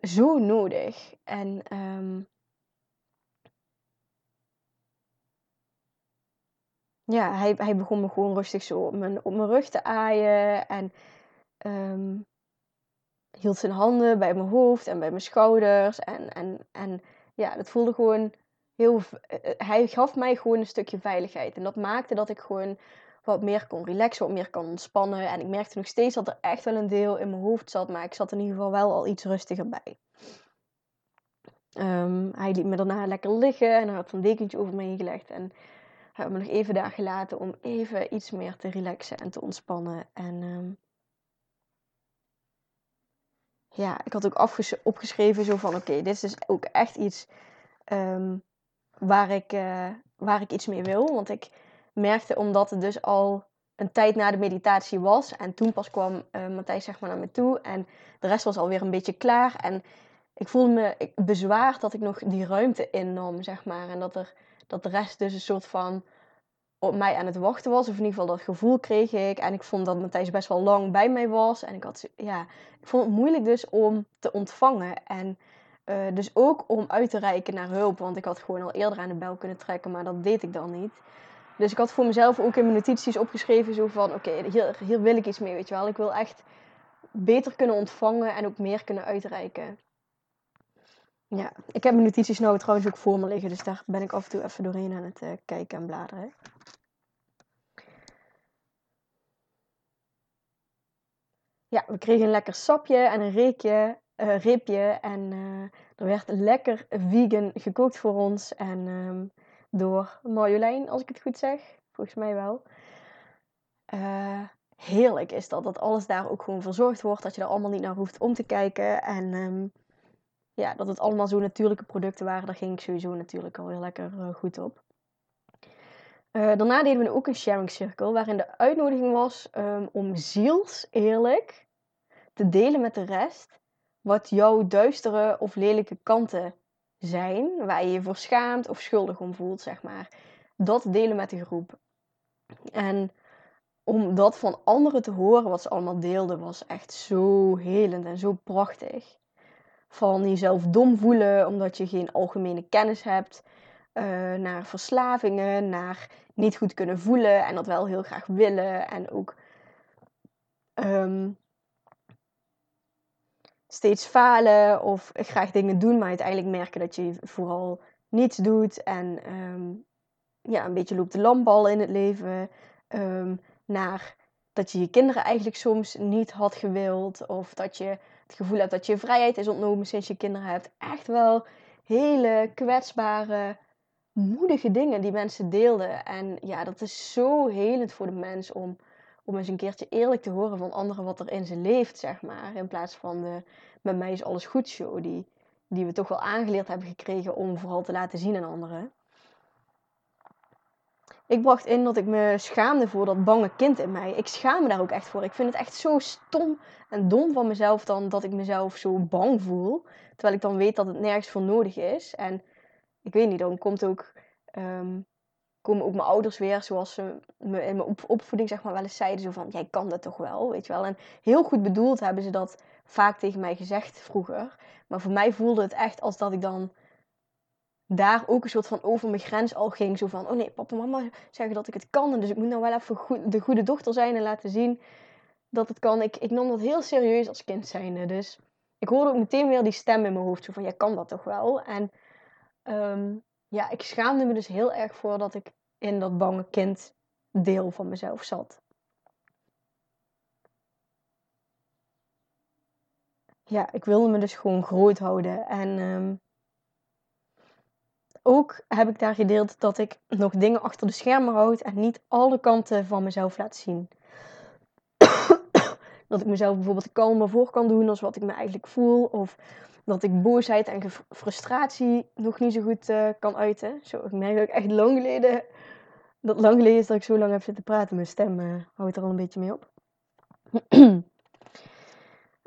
Zo nodig. En um, ja, hij, hij begon me gewoon rustig zo op mijn, op mijn rug te aaien. En um, hield zijn handen bij mijn hoofd en bij mijn schouders. En, en, en ja, dat voelde gewoon heel. Eh, eh, hij gaf mij gewoon een stukje veiligheid. En dat maakte dat ik gewoon wat meer kon relaxen, wat meer kon ontspannen. En ik merkte nog steeds dat er echt wel een deel in mijn hoofd zat, maar ik zat in ieder geval wel al iets rustiger bij. Um, hij liet me daarna lekker liggen en hij had een dekentje over me heen gelegd. En hij had me nog even daar gelaten om even iets meer te relaxen en te ontspannen. En um, ja, ik had ook opgeschreven zo van oké, dit is ook echt iets um, waar, ik, uh, waar ik iets mee wil. Want ik merkte omdat het dus al een tijd na de meditatie was. En toen pas kwam uh, Matthijs zeg maar naar me toe. En de rest was alweer een beetje klaar. En ik voelde me bezwaard dat ik nog die ruimte innam, zeg maar. En dat, er, dat de rest dus een soort van op mij aan het wachten was. Of in ieder geval dat gevoel kreeg ik. En ik vond dat Matthijs best wel lang bij mij was. En ik had, ja, ik vond het moeilijk dus om te ontvangen. En uh, dus ook om uit te reiken naar hulp. Want ik had gewoon al eerder aan de bel kunnen trekken, maar dat deed ik dan niet. Dus ik had voor mezelf ook in mijn notities opgeschreven zo van... Oké, hier, hier wil ik iets mee, weet je wel. Ik wil echt beter kunnen ontvangen en ook meer kunnen uitreiken. Ja, ik heb mijn notities nou trouwens ook voor me liggen. Dus daar ben ik af en toe even doorheen aan het uh, kijken en bladeren. Ja, we kregen een lekker sapje en een reekje, uh, ribje. En uh, er werd lekker vegan gekookt voor ons. En um, door Marjolein, als ik het goed zeg. Volgens mij wel. Heerlijk is dat, dat alles daar ook gewoon verzorgd wordt. Dat je er allemaal niet naar hoeft om te kijken. En um, ja, dat het allemaal zo natuurlijke producten waren. Daar ging ik sowieso natuurlijk al heel lekker goed op. Uh, daarna deden we ook een sharing circle, waarin de uitnodiging was um, om ziels eerlijk te delen met de rest wat jouw duistere of lelijke kanten zijn, waar je je voor schaamt of schuldig om voelt, zeg maar. Dat delen met de groep. En om dat van anderen te horen, wat ze allemaal deelden, was echt zo helend en zo prachtig. Van jezelf dom voelen omdat je geen algemene kennis hebt, uh, naar verslavingen, naar niet goed kunnen voelen en dat wel heel graag willen. En ook um, steeds falen of graag dingen doen, maar uiteindelijk merken dat je vooral niets doet. En um, ja, een beetje loopt de lampbal in het leven. Ehm, naar dat je je kinderen eigenlijk soms niet had gewild. Of dat je het gevoel hebt dat je vrijheid is ontnomen sinds je kinderen hebt. Echt wel hele kwetsbare, moedige dingen die mensen deelden. En ja, dat is zo helend voor de mens om, om eens een keertje eerlijk te horen van anderen wat er in ze leeft, zeg maar. In plaats van de met mij is alles goed show, die, die we toch wel aangeleerd hebben gekregen om vooral te laten zien aan anderen. Ik bracht in dat ik me schaamde voor dat bange kind in mij. Ik schaam me daar ook echt voor. Ik vind het echt zo stom en dom van mezelf dan dat ik mezelf zo bang voel. Terwijl ik dan weet dat het nergens voor nodig is. En ik weet niet, dan komt ook, um, komen ook mijn ouders weer, zoals ze me in mijn opvoeding zeg maar wel eens zeiden, zo van, jij kan dat toch wel, weet je wel. En heel goed bedoeld hebben ze dat vaak tegen mij gezegd vroeger. Maar voor mij voelde het echt als dat ik dan daar ook een soort van over mijn grens al ging. Zo van, oh nee, papa en mama zeggen dat ik het kan. Dus ik moet nou wel even de goede dochter zijn en laten zien dat het kan. Ik, ik nam dat heel serieus als kind zijnde. Dus ik hoorde ook meteen weer die stem in mijn hoofd. Zo van, jij kan dat toch wel? En ehm, ja, ik schaamde me dus heel erg voor dat ik in dat bange kind deel van mezelf zat. Ja, ik wilde me dus gewoon groot houden. En ehm, ook heb ik daar gedeeld dat ik nog dingen achter de schermen houd en niet alle kanten van mezelf laat zien. dat ik mezelf bijvoorbeeld kalmer voor kan doen als wat ik me eigenlijk voel. Of dat ik boosheid en frustratie nog niet zo goed uh, kan uiten. Zo, ik merk dat ik echt lang geleden, dat lang geleden is dat ik zo lang heb zitten praten. Mijn stem uh, houdt er al een beetje mee op.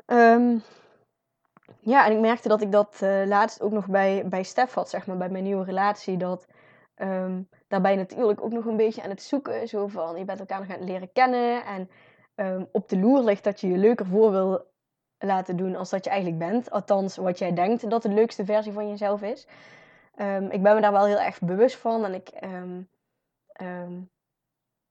um, Ja, en ik merkte dat ik dat uh, laatst ook nog bij, bij Stef had, zeg maar, bij mijn nieuwe relatie. Dat um, daarbij natuurlijk ook nog een beetje aan het zoeken. Zo van, je bent elkaar nog aan het leren kennen. En um, op de loer ligt dat je je leuker voor wil laten doen als dat je eigenlijk bent. Althans, wat jij denkt dat de leukste versie van jezelf is. Um, ik ben me daar wel heel erg bewust van. En ik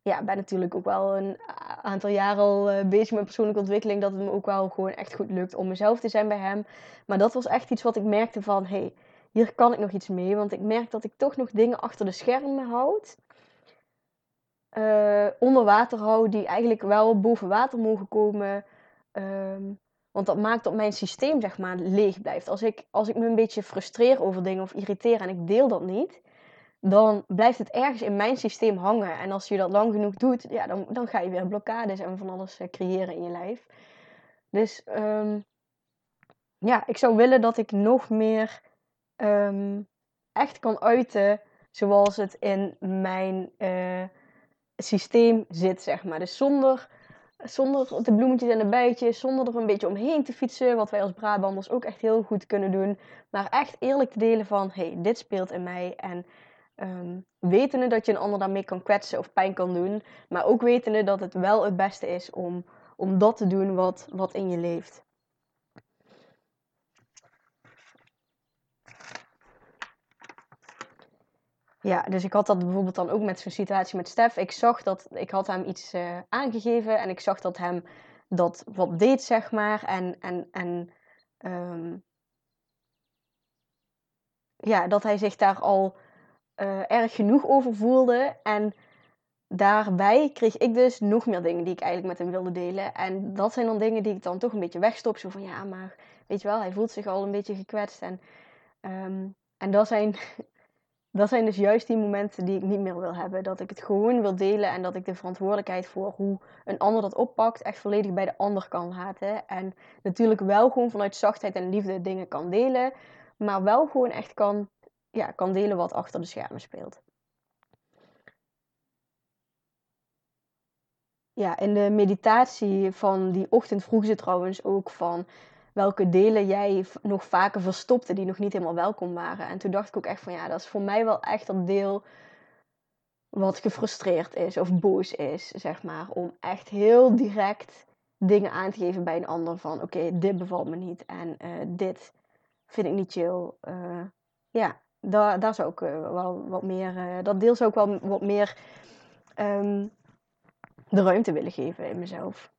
ja, ben natuurlijk ook wel een aantal jaren al uh, bezig met persoonlijke ontwikkeling. Dat het me ook wel gewoon echt goed lukt om mezelf te zijn bij hem. Maar dat was echt iets wat ik merkte van, hey, hier kan ik nog iets mee. Want ik merk dat ik toch nog dingen achter de schermen houd. Uh, onder water houd die eigenlijk wel boven water mogen komen. Um, want dat maakt dat mijn systeem, zeg maar, leeg blijft. Als ik, als ik me een beetje frustreer over dingen of irriteer en ik deel dat niet dan blijft het ergens in mijn systeem hangen. En als je dat lang genoeg doet, ja, dan, dan ga je weer blokkades en van alles eh, creëren in je lijf. Dus ehm, ja, ik zou willen dat ik nog meer ehm, echt kan uiten zoals het in mijn uh, systeem zit, zeg maar. Dus zonder, zonder de bloemetjes en de bijtjes, zonder er een beetje omheen te fietsen, wat wij als Brabanders ook echt heel goed kunnen doen. Maar echt eerlijk te delen van, hey, dit speelt in mij en Um, wetende dat je een ander daarmee kan kwetsen of pijn kan doen. Maar ook wetende dat het wel het beste is om, om dat te doen wat, wat in je leeft. Ja, dus ik had dat bijvoorbeeld dan ook met zo'n situatie met Stef. Ik zag dat, ik had hem iets uh, aangegeven en ik zag dat hem dat wat deed, zeg maar. En, en, en um, ja, dat hij zich daar al uh, erg genoeg over voelde. En daarbij kreeg ik dus nog meer dingen die ik eigenlijk met hem wilde delen. En dat zijn dan dingen die ik dan toch een beetje wegstop. Zo van ja, maar weet je wel, hij voelt zich al een beetje gekwetst. En, um, en dat, zijn, dat zijn dus juist die momenten die ik niet meer wil hebben. Dat ik het gewoon wil delen en dat ik de verantwoordelijkheid voor hoe een ander dat oppakt echt volledig bij de ander kan laten. En natuurlijk wel gewoon vanuit zachtheid en liefde dingen kan delen. Maar wel gewoon echt kan ja, kan delen wat achter de schermen speelt. Ja, in de meditatie van die ochtend vroeg ze trouwens ook van welke delen jij nog vaker verstopte die nog niet helemaal welkom waren. En toen dacht ik ook echt van ja, dat is voor mij wel echt dat deel wat gefrustreerd is of boos is, zeg maar. Om echt heel direct dingen aan te geven bij een ander van oké, dit bevalt me niet en uh, dit vind ik niet chill. Uh, ja, daar, zou ik uh, wel wat meer, uh, dat deel zou ik wel wat meer um, de ruimte willen geven in mezelf.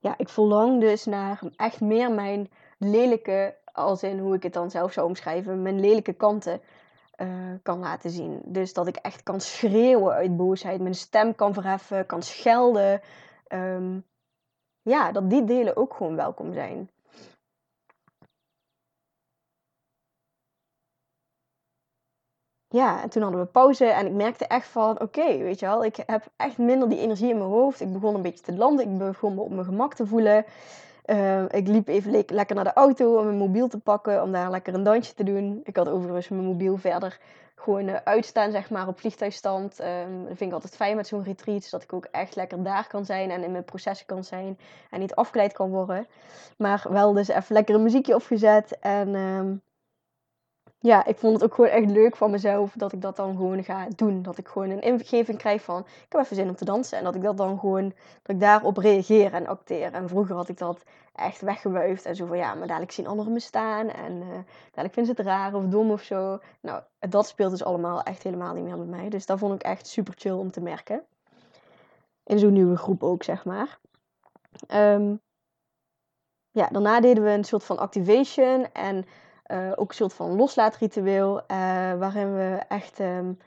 ja, ik verlang dus naar echt meer mijn lelijke, als in hoe ik het dan zelf zou omschrijven, mijn lelijke kanten uh, kan laten zien. Dus dat ik echt kan schreeuwen uit boosheid, mijn stem kan verheffen, kan schelden. Um, ja, dat die delen ook gewoon welkom zijn. Ja, en toen hadden we pauze en ik merkte echt van, oké, weet je wel, ik heb echt minder die energie in mijn hoofd. Ik begon een beetje te landen, ik begon me op mijn gemak te voelen. Uh, ik liep even le lekker naar de auto om mijn mobiel te pakken, om daar lekker een dansje te doen. Ik had overigens mijn mobiel verder gewoon uh, uitstaan, zeg maar, op vliegtuigstand. Um, dat vind ik altijd fijn met zo'n retreat, dat ik ook echt lekker daar kan zijn en in mijn processen kan zijn en niet afgeleid kan worden. Maar wel dus even lekker een muziekje opgezet en... Um, ja, ik vond het ook gewoon echt leuk van mezelf dat ik dat dan gewoon ga doen. Dat ik gewoon een ingeving krijg van, ik heb even zin om te dansen. En dat ik dat dan gewoon, dat ik daarop reageer en acteer. En vroeger had ik dat echt weggewuifd. En zo van, ja, maar dadelijk zien anderen me staan. En uh, dadelijk vinden ze het raar of dom of zo. Nou, dat speelt dus allemaal echt helemaal niet meer met mij. Dus dat vond ik echt super chill om te merken. In zo'n nieuwe groep ook, zeg maar. Um, ja, daarna deden we een soort van activation. En uh, ook een soort van loslaatritueel, uh, waarin we echt um,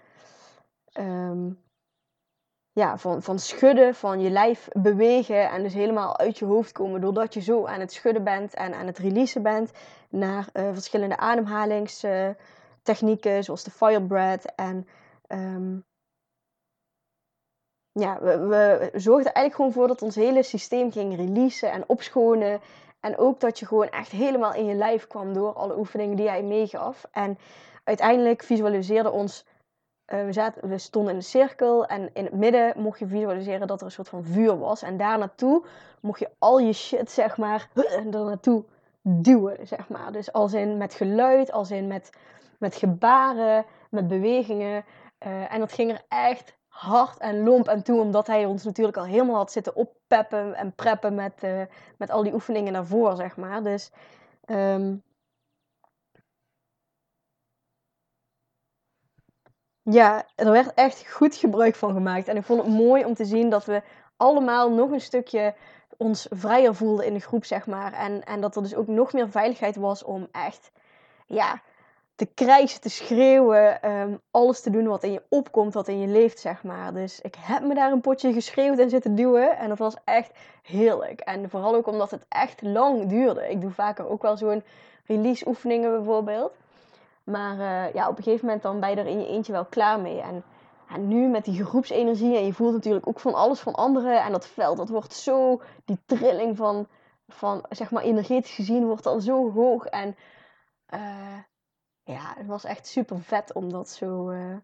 um, ja, van, van schudden, van je lijf bewegen en dus helemaal uit je hoofd komen doordat je zo aan het schudden bent en aan het releasen bent naar uh, verschillende ademhalingstechnieken zoals de fire breath en um, ja, we, we zorgden eigenlijk gewoon voor dat ons hele systeem ging releasen en opschonen en ook dat je gewoon echt helemaal in je lijf kwam door alle oefeningen die hij meegaf. En uiteindelijk visualiseerde ons. Uh, we, zaten, we stonden in een cirkel en in het midden mocht je visualiseren dat er een soort van vuur was. En daar naartoe mocht je al je shit, zeg maar, er naartoe duwen, zeg maar. Dus als in met geluid, als in met, met gebaren, met bewegingen. Uh, en dat ging er echt hard en lomp en toe, omdat hij ons natuurlijk al helemaal had zitten oppeppen en preppen met, uh, met al die oefeningen daarvoor, zeg maar. Dus um, ja, er werd echt goed gebruik van gemaakt. En ik vond het mooi om te zien dat we allemaal nog een stukje ons vrijer voelden in de groep, zeg maar. En, en dat er dus ook nog meer veiligheid was om echt, ja, te krijsen, te schreeuwen, ehm, alles te doen wat in je opkomt, wat in je leeft, zeg maar. Dus ik heb me daar een potje geschreeuwd en zitten duwen en dat was echt heerlijk. En vooral ook omdat het echt lang duurde. Ik doe vaker ook wel zo'n release oefeningen bijvoorbeeld. Maar uh, ja, op een gegeven moment dan ben je er in je eentje wel klaar mee. En, nu met die groepsenergie en je voelt natuurlijk ook van alles van anderen. En dat veld, dat wordt zo, die trilling van, van zeg maar energetisch gezien wordt al zo hoog. En uh, ja, het was echt super vet om dat zo, uh,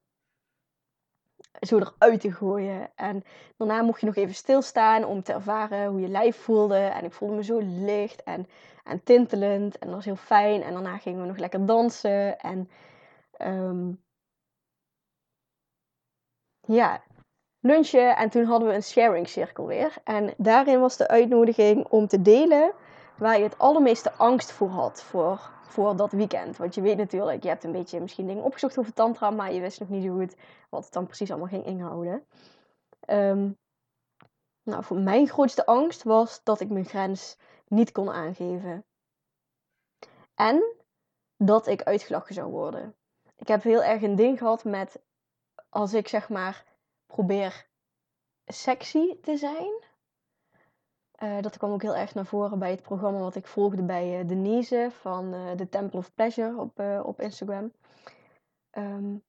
zo eruit te gooien. En daarna mocht je nog even stilstaan om te ervaren hoe je lijf voelde. En ik voelde me zo licht en, en tintelend. En dat was heel fijn. En daarna gingen we nog lekker dansen. En um, ja, lunchen. En toen hadden we een sharing cirkel weer. En daarin was de uitnodiging om te delen waar je het allermeeste angst voor had. Voor voor dat weekend. Want je weet natuurlijk, je hebt een beetje misschien dingen opgezocht over tantra, maar je wist nog niet zo goed wat het dan precies allemaal ging inhouden. Um, nou, voor mijn grootste angst was dat ik mijn grens niet kon aangeven. En dat ik uitgelachen zou worden. Ik heb heel erg een ding gehad met als ik zeg maar probeer sexy te zijn uh, dat kwam ook heel erg naar voren bij het programma wat ik volgde bij uh, Denise van uh, The Temple of Pleasure op, op Instagram. Um,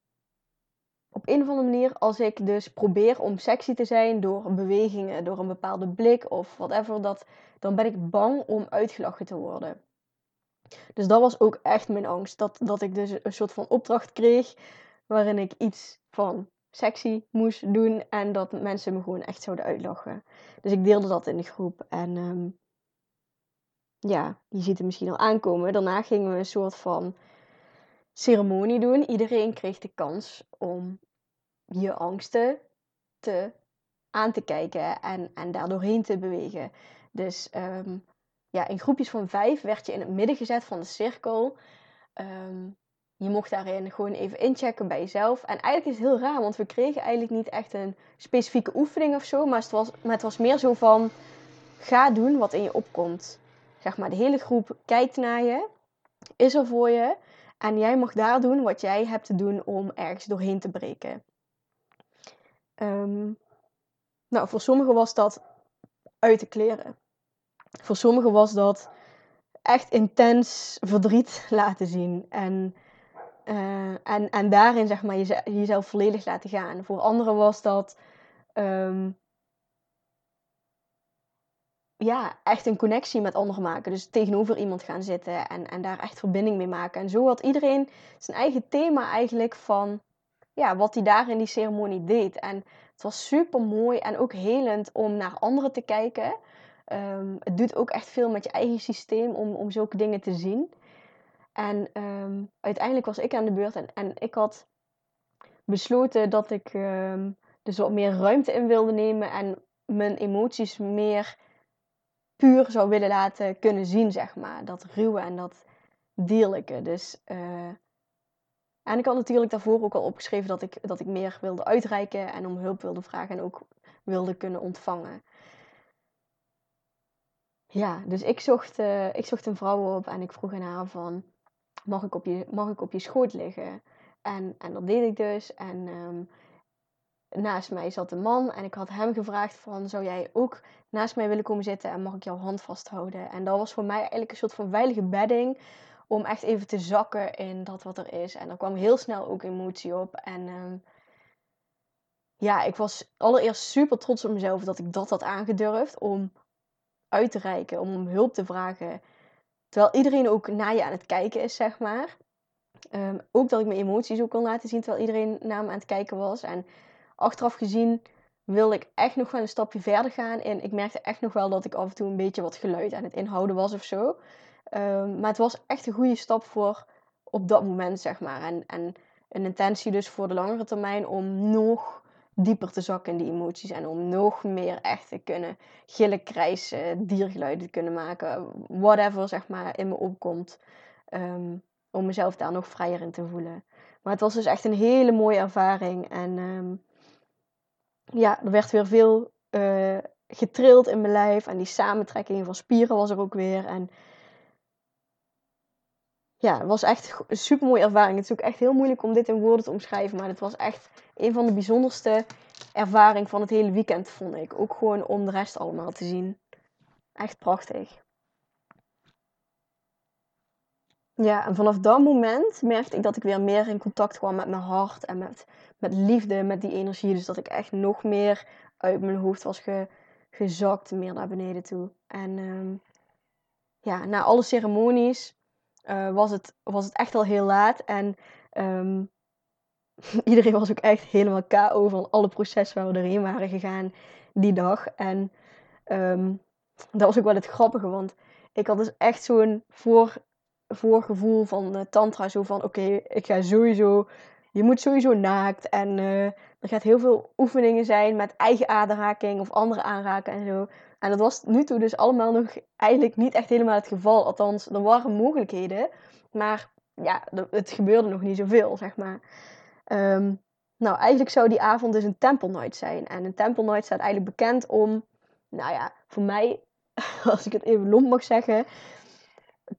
op een of andere manier, als ik dus probeer om sexy te zijn door bewegingen, door een bepaalde blik of whatever, dat, dan ben ik bang om uitgelachen te worden. Dus dat was ook echt mijn angst. Dat, dat ik dus een soort van opdracht kreeg waarin ik iets van sexy moest doen en dat mensen me gewoon echt zouden uitlachen. Dus ik deelde dat in de groep en um, ja, je ziet het misschien al aankomen. Daarna gingen we een soort van ceremonie doen. Iedereen kreeg de kans om je angsten te, aan te kijken en, en daar doorheen te bewegen. Dus um, ja, in groepjes van vijf werd je in het midden gezet van de cirkel. Um, je mocht daarin gewoon even inchecken bij jezelf. En eigenlijk is het heel raar, want we kregen eigenlijk niet echt een specifieke oefening of zo. Maar het was, maar het was meer zo van. ga doen wat in je opkomt. Zeg maar, de hele groep kijkt naar je, is er voor je. En jij mag daar doen wat jij hebt te doen om ergens doorheen te breken. Um, nou, voor sommigen was dat uit de kleren. Voor sommigen was dat echt intens verdriet laten zien. En, uh, en, en daarin zeg maar jezelf volledig laten gaan. Voor anderen was dat um, ja, echt een connectie met anderen maken. Dus tegenover iemand gaan zitten en, en daar echt verbinding mee maken. En zo had iedereen zijn eigen thema eigenlijk van ja, wat hij daar in die ceremonie deed. En het was super mooi en ook helend om naar anderen te kijken. Um, het doet ook echt veel met je eigen systeem om, om zulke dingen te zien. En um, uiteindelijk was ik aan de beurt en, en ik had besloten dat ik um, dus wat meer ruimte in wilde nemen en mijn emoties meer puur zou willen laten kunnen zien, zeg maar. Dat ruwe en dat dierlijke. Dus, uh, en ik had natuurlijk daarvoor ook al opgeschreven dat ik, dat ik meer wilde uitreiken en om hulp wilde vragen en ook wilde kunnen ontvangen. Ja, dus ik zocht, uh, ik zocht een vrouw op en ik vroeg aan haar van, mag ik op je, mag ik op je schoot liggen? En, en dat deed ik dus. En um, naast mij zat een man en ik had hem gevraagd van, zou jij ook naast mij willen komen zitten en mag ik jouw hand vasthouden? En dat was voor mij eigenlijk een soort van veilige bedding om echt even te zakken in dat wat er is. En er kwam heel snel ook emotie op. En um, ja, ik was allereerst super trots op mezelf dat ik dat had aangedurfd om uit te reiken, om om hulp te vragen. Terwijl iedereen ook naar je aan het kijken is, zeg maar. Um, ook dat ik mijn emoties ook kon laten zien terwijl iedereen naar me aan het kijken was. En achteraf gezien wilde ik echt nog wel een stapje verder gaan. En ik merkte echt nog wel dat ik af en toe een beetje wat geluid aan het inhouden was of zo. Um, maar het was echt een goede stap voor op dat moment, zeg maar. En, en een intentie dus voor de langere termijn om nog dieper te zakken in die emoties. En om nog meer echt te kunnen gillen, krijsen, diergeluiden te kunnen maken. Whatever, zeg maar, in me opkomt. Um, om mezelf daar nog vrijer in te voelen. Maar het was dus echt een hele mooie ervaring. En um, ja, er werd weer veel uh, getrild in mijn lijf. En die samentrekking van spieren was er ook weer. En ja, het was echt een super mooie ervaring. Het is ook echt heel moeilijk om dit in woorden te omschrijven. Maar het was echt een van de bijzonderste ervaringen van het hele weekend, vond ik. Ook gewoon om de rest allemaal te zien. Echt prachtig. Ja, en vanaf dat moment merkte ik dat ik weer meer in contact kwam met mijn hart en met, met liefde, met die energie. Dus dat ik echt nog meer uit mijn hoofd was ge, gezakt, meer naar beneden toe. En um, ja, na alle ceremonies uh, was, het, was het echt al heel laat. En um, iedereen was ook echt helemaal KO van alle processen waar we doorheen waren gegaan die dag. En um, dat was ook wel het grappige, want ik had dus echt zo'n voor voorgevoel van tantra. Zo van, oké, ik ga sowieso... Je moet sowieso naakt. En uh, er gaat heel veel oefeningen zijn met eigen aanraking of andere aanraken en zo. En dat was nu toe dus allemaal nog eigenlijk niet echt helemaal het geval. Althans, er waren mogelijkheden. Maar ja, het gebeurde nog niet zoveel, zeg maar. Um, nou, eigenlijk zou die avond dus een temple night zijn. En een temple night staat eigenlijk bekend om... Nou ja, voor mij, als ik het even lomp mag zeggen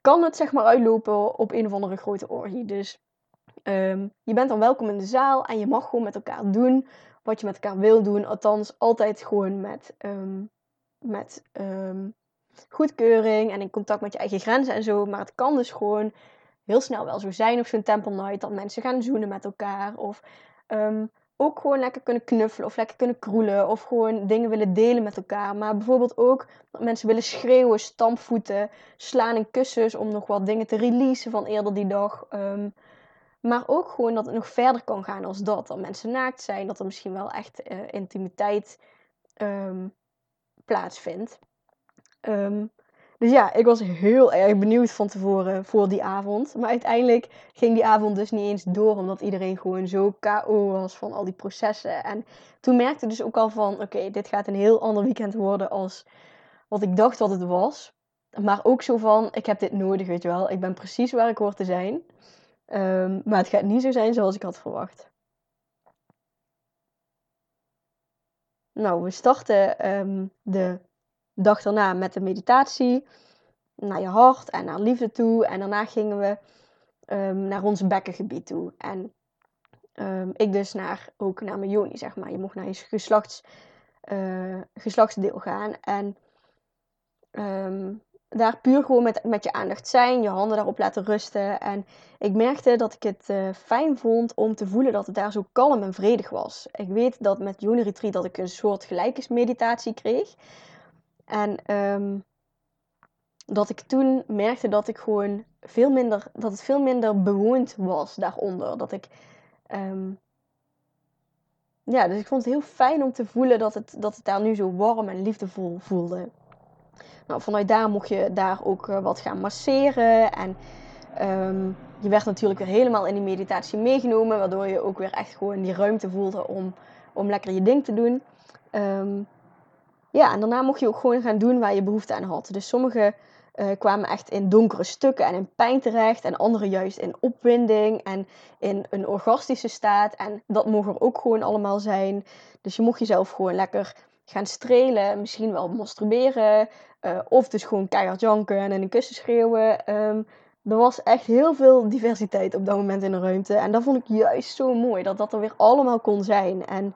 kan het zeg maar uitlopen op een of andere grote orgie. Dus um, je bent dan welkom in de zaal en je mag gewoon met elkaar doen wat je met elkaar wil doen. Althans, altijd gewoon met, um, met um, goedkeuring en in contact met je eigen grenzen en zo. Maar het kan dus gewoon heel snel wel zo zijn op zo'n temple night dat mensen gaan zoenen met elkaar. Of ook gewoon lekker kunnen knuffelen of lekker kunnen kroelen of gewoon dingen willen delen met elkaar. Maar bijvoorbeeld ook dat mensen willen schreeuwen, stampvoeten, slaan in kussens om nog wat dingen te releasen van eerder die dag. Um, maar ook gewoon dat het nog verder kan gaan als dat. Dat mensen naakt zijn, dat er misschien wel echt uh, intimiteit um, plaatsvindt. Um, dus ja, ik was heel erg benieuwd van tevoren voor die avond. Maar uiteindelijk ging die avond dus niet eens door, omdat iedereen gewoon zo KO was van al die processen. En toen merkte ik dus ook al van, oké, dit gaat een heel ander weekend worden als wat ik dacht dat het was. Maar ook zo van, ik heb dit nodig, weet je wel. Ik ben precies waar ik hoor te zijn. Um, maar het gaat niet zo zijn zoals ik had verwacht. Nou, we starten um, de dag daarna met de meditatie naar je hart en naar liefde toe. En daarna gingen we ehm, naar ons bekkengebied toe. En ehm, ik dus naar, ook naar mijn joni, zeg maar. Je mocht naar je geslachts, uh, geslachtsdeel gaan. En daar puur gewoon met, met je aandacht zijn, je handen daarop laten rusten. En ik merkte dat ik het uh, fijn vond om te voelen dat het daar zo kalm en vredig was. Ik weet dat met Juni Retreat dat ik een soort gelijkensmeditatie kreeg. En um, dat ik toen merkte dat ik gewoon veel minder, dat het veel minder bewoond was daaronder. Dat ik, um, ja, dus ik vond het heel fijn om te voelen dat het, dat het daar nu zo warm en liefdevol voelde. Nou, vanuit daar mocht je daar ook uh, wat gaan masseren en um, je werd natuurlijk weer helemaal in die meditatie meegenomen, waardoor je ook weer echt gewoon die ruimte voelde om, om lekker je ding te doen. Um, ja, en daarna mocht je ook gewoon gaan doen waar je behoefte aan had. Dus sommige uh, kwamen echt in donkere stukken en in pijn terecht. En andere juist in opwinding en in een orgastische staat. En dat mogen er ook gewoon allemaal zijn. Dus je mocht jezelf gewoon lekker gaan strelen. Misschien wel masturberen. Uh, of dus gewoon keihard janken en in een kussen schreeuwen. Um, er was echt heel veel diversiteit op dat moment in de ruimte. En dat vond ik juist zo mooi. Dat dat er weer allemaal kon zijn. En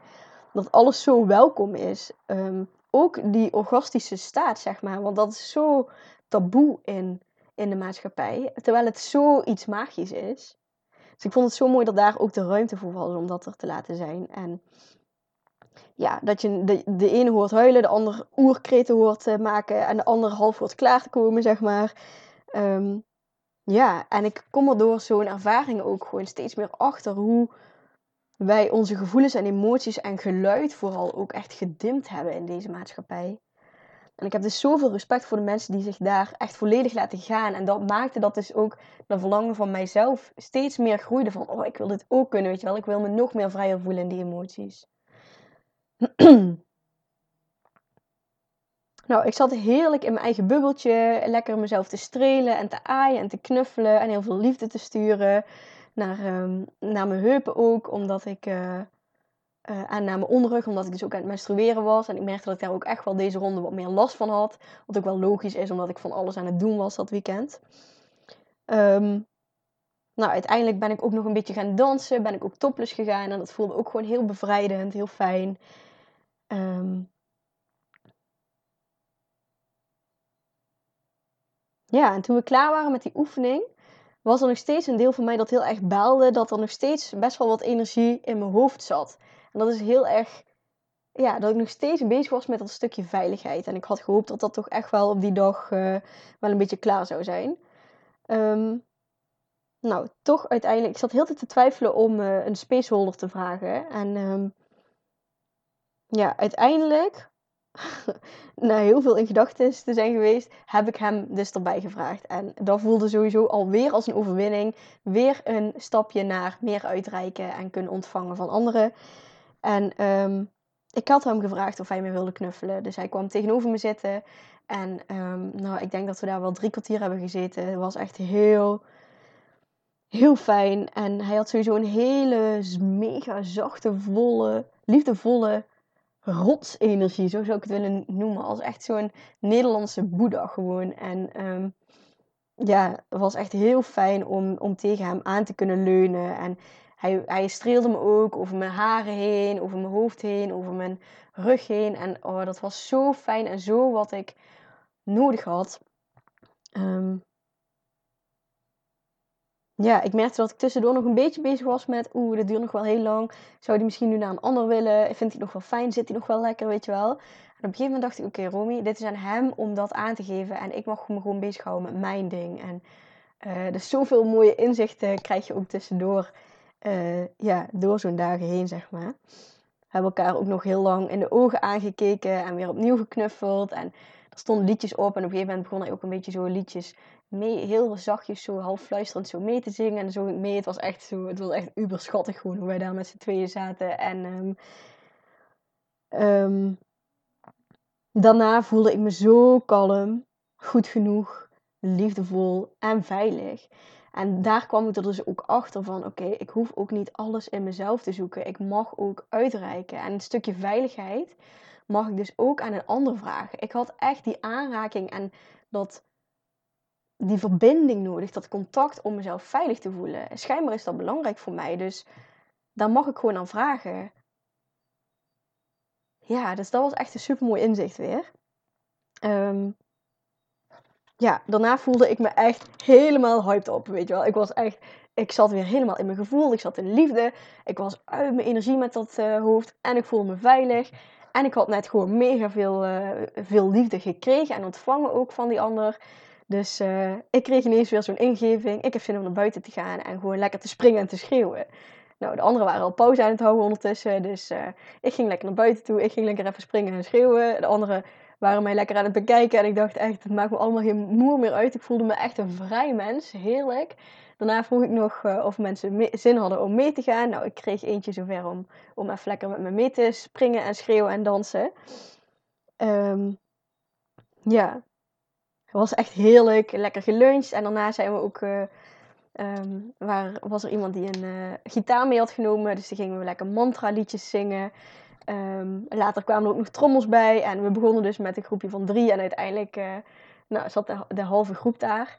dat alles zo welkom is. Um, ook die orgastische staat, zeg maar. Want dat is zo taboe in, in de maatschappij. Terwijl het zoiets magisch is. Dus ik vond het zo mooi dat daar ook de ruimte voor was om dat er te laten zijn. En ja, dat je de, de ene hoort huilen, de ander oerkreten hoort uh, maken en de ander half hoort klaar te komen, zeg maar. Um, ja, en ik kom er door zo'n ervaring ook gewoon steeds meer achter hoe wij onze gevoelens en emoties en geluid vooral ook echt gedimd hebben in deze maatschappij. En ik heb dus zoveel respect voor de mensen die zich daar echt volledig laten gaan. En dat maakte dat dus ook de verlangen van mijzelf steeds meer groeide. Van, oh, ik wil dit ook kunnen, weet je wel. Ik wil me nog meer vrijer voelen in die emoties. nou, ik zat heerlijk in mijn eigen bubbeltje. Lekker mezelf te strelen en te aaien en te knuffelen. En heel veel liefde te sturen. Naar, um, naar mijn heupen ook, omdat ik... Uh, en naar mijn onderrug, omdat ik dus ook aan het menstrueren was. En ik merkte dat ik daar ook echt wel deze ronde wat meer last van had. Wat ook wel logisch is, omdat ik van alles aan het doen was dat weekend. Um, nou, uiteindelijk ben ik ook nog een beetje gaan dansen. Ben ik ook topless gegaan. En dat voelde ook gewoon heel bevrijdend, heel fijn. Um, ja, en toen we klaar waren met die oefening, was er nog steeds een deel van mij dat heel erg baalde. Dat er nog steeds best wel wat energie in mijn hoofd zat. En dat is heel erg, ja, dat ik nog steeds bezig was met dat stukje veiligheid. En ik had gehoopt dat dat toch echt wel op die dag uh, wel een beetje klaar zou zijn. Um, nou, toch uiteindelijk, ik zat heel tijd te twijfelen om uh, een spaceholder te vragen. En um, ja, uiteindelijk, na heel veel in gedachten te zijn geweest, heb ik hem dus erbij gevraagd. En dat voelde sowieso alweer als een overwinning. Weer een stapje naar meer uitreiken en kunnen ontvangen van anderen. En um, ik had hem gevraagd of hij me wilde knuffelen. Dus hij kwam tegenover me zitten. En um, nou, ik denk dat we daar wel drie kwartier hebben gezeten. Het was echt heel, heel fijn. En hij had sowieso een hele mega zachte, volle, liefdevolle rotsenergie. Zo zou ik het willen noemen. Als echt zo'n Nederlandse boeddha gewoon. En um, ja, het was echt heel fijn om, om tegen hem aan te kunnen leunen. En hij, hij streelde me ook over mijn haren heen, over mijn hoofd heen, over mijn rug heen. En oh, dat was zo fijn en zo wat ik nodig had. Um, ja, ik merkte dat ik tussendoor nog een beetje bezig was met... Oeh, dit duurt nog wel heel lang. Zou die misschien nu naar een ander willen? Vindt hij nog wel fijn? Zit hij nog wel lekker, weet je wel? En op een gegeven moment dacht ik... Oké, Romy, dit is aan hem om dat aan te geven. En ik mag me gewoon bezighouden met mijn ding. En uh, dus zoveel mooie inzichten krijg je ook tussendoor uh, ja, door zo'n dagen heen, zeg maar. We hebben elkaar ook nog heel lang in de ogen aangekeken en weer opnieuw geknuffeld. En er stonden liedjes op en op een gegeven moment begon hij ook een beetje zo liedjes mee, heel zachtjes, zo half fluisterend zo mee te zingen. En zo mee, het was echt zo, het was echt uber schattig gewoon hoe wij daar met z'n tweeën zaten. En um, um, daarna voelde ik me zo kalm, goed genoeg, liefdevol en veilig. En daar kwam ik er dus ook achter van, oké, ik hoef ook niet alles in mezelf te zoeken. Ik mag ook uitreiken. En een stukje veiligheid mag ik dus ook aan een ander vragen. Ik had echt die aanraking en dat, die verbinding nodig, dat contact om mezelf veilig te voelen. En schijnbaar is dat belangrijk voor mij, dus daar mag ik gewoon aan vragen. Ja, dus dat was echt een super mooi inzicht weer. Ehm, ja, daarna voelde ik me echt helemaal hyped op, weet je wel. Ik was echt, ik zat weer helemaal in mijn gevoel. Ik zat in liefde. Ik was uit mijn energie met dat uh, hoofd. En ik voelde me veilig. En ik had net gewoon mega veel, uh, veel liefde gekregen en ontvangen ook van die ander. Dus uh, ik kreeg ineens weer zo'n ingeving. Ik heb zin om naar buiten te gaan en gewoon lekker te springen en te schreeuwen. Nou, de anderen waren al pauze aan het houden ondertussen. Dus ik ging lekker naar buiten toe. Ik ging lekker even springen en schreeuwen. De anderen waren mij lekker aan het bekijken. En ik dacht echt, het maakt me allemaal geen moer meer uit. Ik voelde me echt een vrij mens. Heerlijk. Daarna vroeg ik nog uh, of mensen zin hadden om mee te gaan. Nou, ik kreeg eentje zover om, om even lekker met me mee te springen en schreeuwen en dansen. Um, ja, was echt heerlijk. Lekker geluncht. En daarna zijn we ook... Uh, um, waar, was er iemand die een uh, gitaar mee had genomen. Dus die gingen we lekker mantra liedjes zingen. Um, later kwamen er ook nog trommels bij. En we begonnen dus met een groepje van drie. En uiteindelijk uh, nou, zat de, halve groep daar.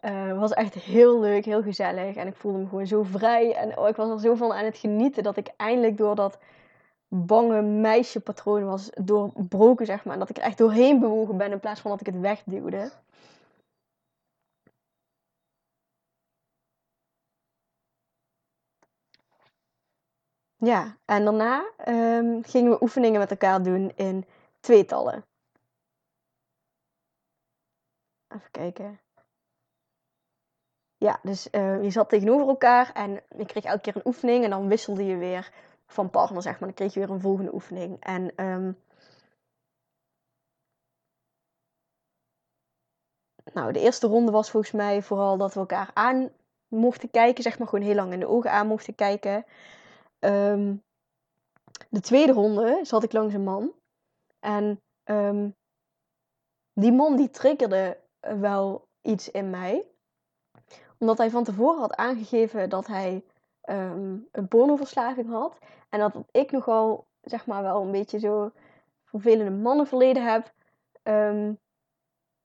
Het was echt heel leuk, heel gezellig. En ik voelde me gewoon zo vrij. En oh, ik was er zo van aan het genieten dat ik eindelijk door dat bange meisjepatroon was doorbroken, zeg maar. En dat ik er echt doorheen bewogen ben in plaats van dat ik het wegduwde. Ja, en daarna um, gingen we oefeningen met elkaar doen in tweetallen. Even kijken. Ja, dus uh, je zat tegenover elkaar en je kreeg elke keer een oefening en dan wisselde je weer van partner, zeg maar. Dan kreeg je weer een volgende oefening. En um, nou, de eerste ronde was volgens mij vooral dat we elkaar aan mochten kijken, zeg maar gewoon heel lang in de ogen aan mochten kijken. Um, de tweede ronde zat ik langs een man. En um, die man die triggerde wel iets in mij. Omdat hij van tevoren had aangegeven dat hij um, een pornoverslaving had. En dat ik nogal, zeg maar, wel een beetje zo vervelende mannenverleden heb. Um,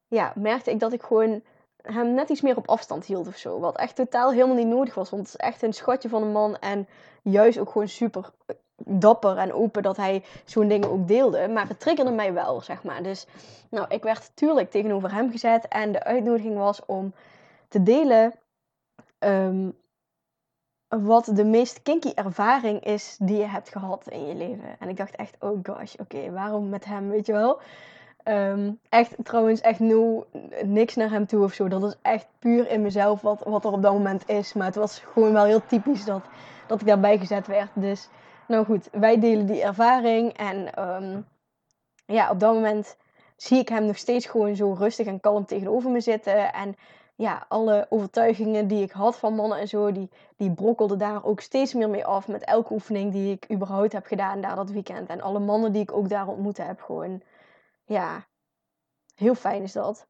ja, merkte ik dat ik gewoon hem net iets meer op afstand hield of zo. Wat echt totaal helemaal niet nodig was. Want het is echt een schatje van een man. En juist ook gewoon super dapper en open dat hij zo'n dingen ook deelde. Maar het triggerde mij wel, zeg maar. Dus nou, ik werd tuurlijk tegenover hem gezet. En de uitnodiging was om te delen um, wat de meest kinky ervaring is die je hebt gehad in je leven. En ik dacht echt, oh gosh, oké, waarom met hem, weet je wel? Um, echt, trouwens, echt no, niks naar hem toe of zo. Dat is echt puur in mezelf wat, wat er op dat moment is. Maar het was gewoon wel heel typisch dat, dat ik daarbij gezet werd. Dus, nou goed, wij delen die ervaring. En um, ja, op dat moment zie ik hem nog steeds gewoon zo rustig en kalm tegenover me zitten. En ja, alle overtuigingen die ik had van mannen en zo, die, die brokkelden daar ook steeds meer mee af. Met elke oefening die ik überhaupt heb gedaan daar dat weekend. En alle mannen die ik ook daar ontmoet heb, gewoon ja, heel fijn is dat.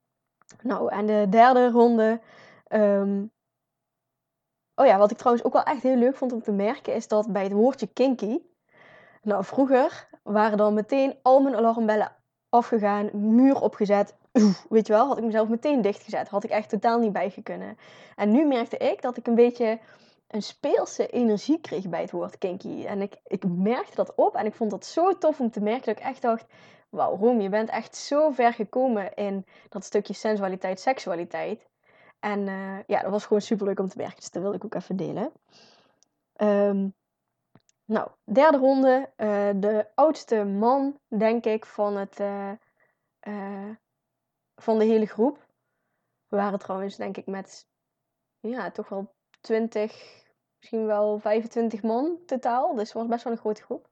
Nou, en de derde ronde. Um... Oh ja, wat ik trouwens ook wel echt heel leuk vond om te merken, is dat bij het woordje kinky. Nou, vroeger waren dan meteen al mijn alarmbellen afgegaan, muur opgezet. Weet je wel, had ik mezelf meteen dichtgezet. Had ik echt totaal niet bijgekunnen. En nu merkte ik dat ik een beetje een speelse energie kreeg bij het woord kinky. En ik, ik merkte dat op en ik vond dat zo tof om te merken dat ik echt dacht wauw, Roem, je bent echt zo ver gekomen in dat stukje sensualiteit, seksualiteit. En uh, ja, dat was gewoon super leuk om te merken. Dus dat wilde ik ook even delen. Um, nou, derde ronde. Uh, de oudste man, denk ik, van, het, uh, van de hele groep. We waren trouwens, denk ik, met ja, toch wel 20, misschien wel 25 man totaal. Dus het was best wel een grote groep.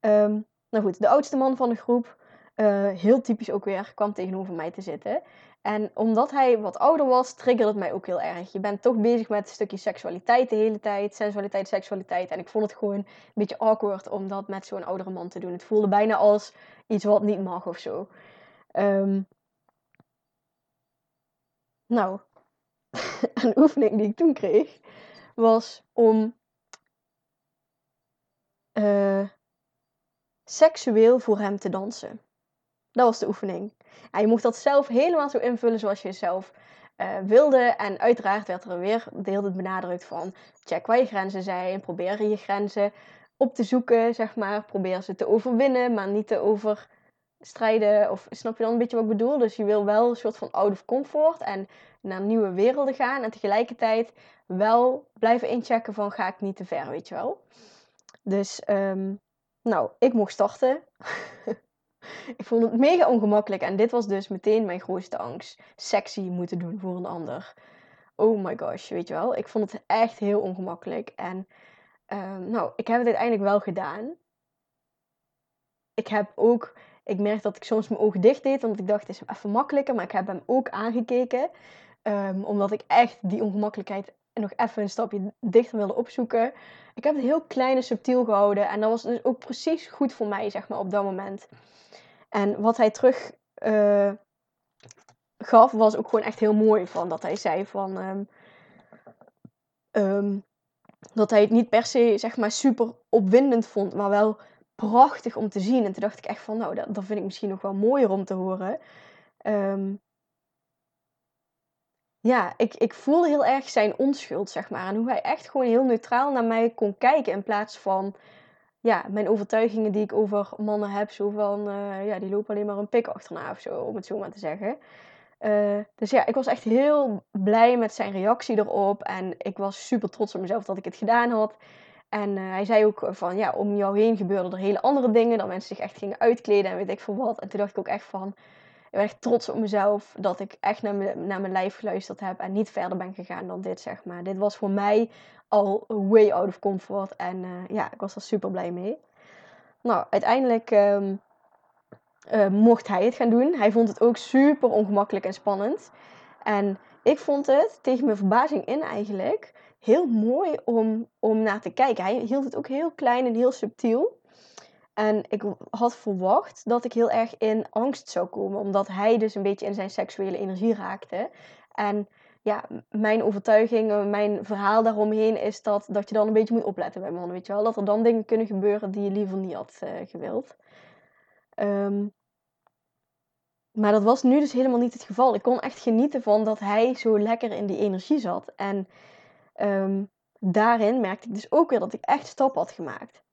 Um, nou goed, de oudste man van de groep uh, heel typisch ook weer, kwam tegenover mij te zitten. En omdat hij wat ouder was, triggerde het mij ook heel erg. Je bent toch bezig met een stukje seksualiteit de hele tijd. Sensualiteit, seksualiteit. En ik vond het gewoon een beetje awkward om dat met zo'n oudere man te doen. Het voelde bijna als iets wat niet mag of zo. Um, nou, een oefening die ik toen kreeg was om uh, seksueel voor hem te dansen. Dat was de oefening. En je mocht dat zelf helemaal zo invullen zoals je zelf uh, wilde. En uiteraard werd er weer de tijd benadrukt van check waar je grenzen zijn. Probeer je grenzen op te zoeken, zeg maar. Probeer ze te overwinnen, maar niet te overstrijden. Of snap je dan een beetje wat ik bedoel? Dus je wil wel een soort van out of comfort en naar nieuwe werelden gaan. En tegelijkertijd wel blijven inchecken van ga ik niet te ver, weet je wel. Dus, ehm, nou, ik mocht starten. ik vond het mega ongemakkelijk. En dit was dus meteen mijn grootste angst. Sexy moeten doen voor een ander. Oh my gosh, weet je wel. Ik vond het echt heel ongemakkelijk. En ehm, nou, ik heb het uiteindelijk wel gedaan. Ik heb ook... Ik merk dat ik soms mijn ogen dicht deed. Want ik dacht, het is even makkelijker. Maar ik heb hem ook aangekeken. Ehm, omdat ik echt die ongemakkelijkheid nog even een stapje dichter wilde opzoeken. Ik heb het heel klein en subtiel gehouden. En dat was dus ook precies goed voor mij, zeg maar, op dat moment. En wat hij terug uh, gaf, was ook gewoon echt heel mooi. Van dat hij zei van. Ehm, ehm, dat hij het niet per se, zeg maar, super opwindend vond, maar wel prachtig om te zien. En toen dacht ik echt van, nou, dat, dat vind ik misschien nog wel mooier om te horen. Um, ja, ik, ik heel erg zijn onschuld, zeg maar. En hoe hij echt gewoon heel neutraal naar mij kon kijken. In plaats van ja, mijn overtuigingen die ik over mannen heb. Zo van, uh, ja, die lopen alleen maar een pik achterna of zo, om het zo maar te zeggen. Uh, dus ja, ik was echt heel blij met zijn reactie erop. En ik was super trots op mezelf dat ik het gedaan had. En uh, hij zei ook van, ja, om jou heen gebeurden er hele andere dingen. Dat mensen zich echt gingen uitkleden en weet ik veel wat. En toen dacht ik ook echt van, ben echt trots op mezelf dat ik echt naar mijn, naar mijn lijf geluisterd heb en niet verder ben gegaan dan dit, zeg maar. Dit was voor mij al way out of comfort en uh, ja, ik was er super blij mee. Nou, uiteindelijk um, uh, mocht hij het gaan doen. Hij vond het ook super ongemakkelijk en spannend. En ik vond het, tegen mijn verbazing in eigenlijk, heel mooi om, om naar te kijken. Hij hield het ook heel klein en heel subtiel. En ik had verwacht dat ik heel erg in angst zou komen, omdat hij dus een beetje in zijn seksuele energie raakte. En ja, mijn overtuiging, eh, mijn verhaal daaromheen is dat, dat je dan een beetje moet opletten bij mannen, weet je wel. Dat er dan dingen kunnen gebeuren die je liever niet had uh, gewild. Um, maar dat was nu dus helemaal niet het geval. Ik kon echt genieten van dat hij zo lekker in die energie zat. En um, daarin merkte ik dus ook weer dat ik echt stap had gemaakt.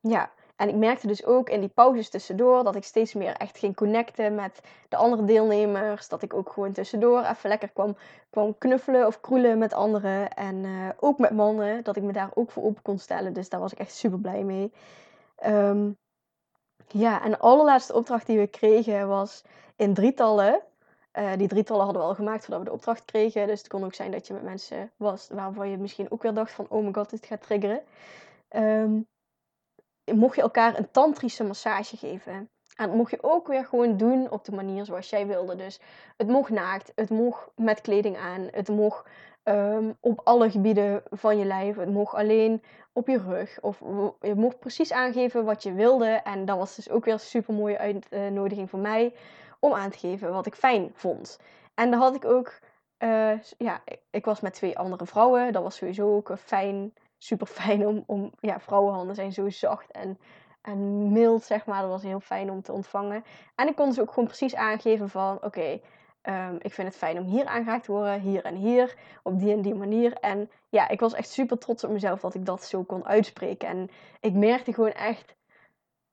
Ja, en ik merkte dus ook in die pauzes tussendoor dat ik steeds meer echt ging connecten met de andere deelnemers. Dat ik ook gewoon tussendoor even lekker kwam, kwam knuffelen of kroelen met anderen. En uh, ook met mannen, dat ik me daar ook voor open kon stellen. Dus daar was ik echt super blij mee. Um, ja, en de allerlaatste opdracht die we kregen was in drietallen. Uh, die drietallen hadden we al gemaakt voordat we de opdracht kregen. Dus het kon ook zijn dat je met mensen was waarvan je misschien ook weer dacht van... oh my god, dit gaat triggeren. Um, mocht je elkaar een tantrische massage geven. En dat mocht je ook weer gewoon doen op de manier zoals jij wilde. Dus het mocht naakt, het mocht met kleding aan, het mocht um, op alle gebieden van je lijf, het mocht alleen op je rug. Of je mocht precies aangeven wat je wilde. En dat was dus ook weer een super mooie uitnodiging voor mij om aan te geven wat ik fijn vond. En dan had ik ook, uh, ja, ik was met twee andere vrouwen. Dat was sowieso ook fijn super fijn om, om ja, vrouwenhanden zijn zo zacht en, en mild, zeg maar. Dat was heel fijn om te ontvangen. En ik kon ze ook gewoon precies aangeven van, oké, ehm, ik vind het fijn om hier aangeraakt te worden, hier en hier, op die en die manier. En ja, ik was echt super trots op mezelf dat ik dat zo kon uitspreken. En ik merkte gewoon echt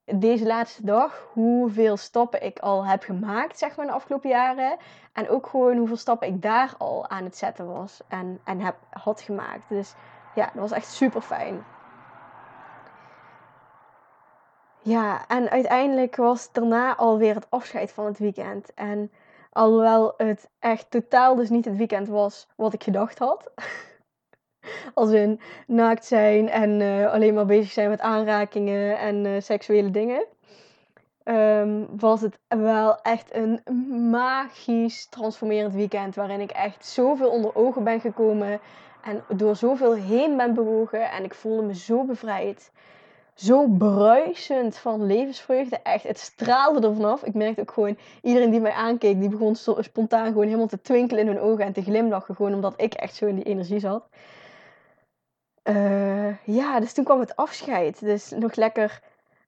deze laatste dag hoeveel stappen ik al heb gemaakt, zeg maar, de afgelopen jaren. En ook gewoon hoeveel stappen ik daar al aan het zetten was en, en heb, had gemaakt. Dus ja, dat was echt super fijn. Ja, en uiteindelijk was daarna alweer het afscheid van het weekend. En alhoewel het echt totaal dus niet het weekend was wat ik gedacht had. Als in naakt zijn en uh, alleen maar bezig zijn met aanrakingen en uh, seksuele dingen. Um, was het wel echt een magisch transformerend weekend. Waarin ik echt zoveel onder ogen ben gekomen. En door zoveel heen ben bewogen en ik voelde me zo bevrijd. Zo bruisend van levensvreugde. Echt, het straalde er vanaf. Ik merkte ook gewoon, iedereen die mij aankeek, die begon spontaan gewoon helemaal te twinkelen in hun ogen en te glimlachen. Gewoon omdat ik echt zo in die energie zat. Uh, ja, dus toen kwam het afscheid. Dus nog lekker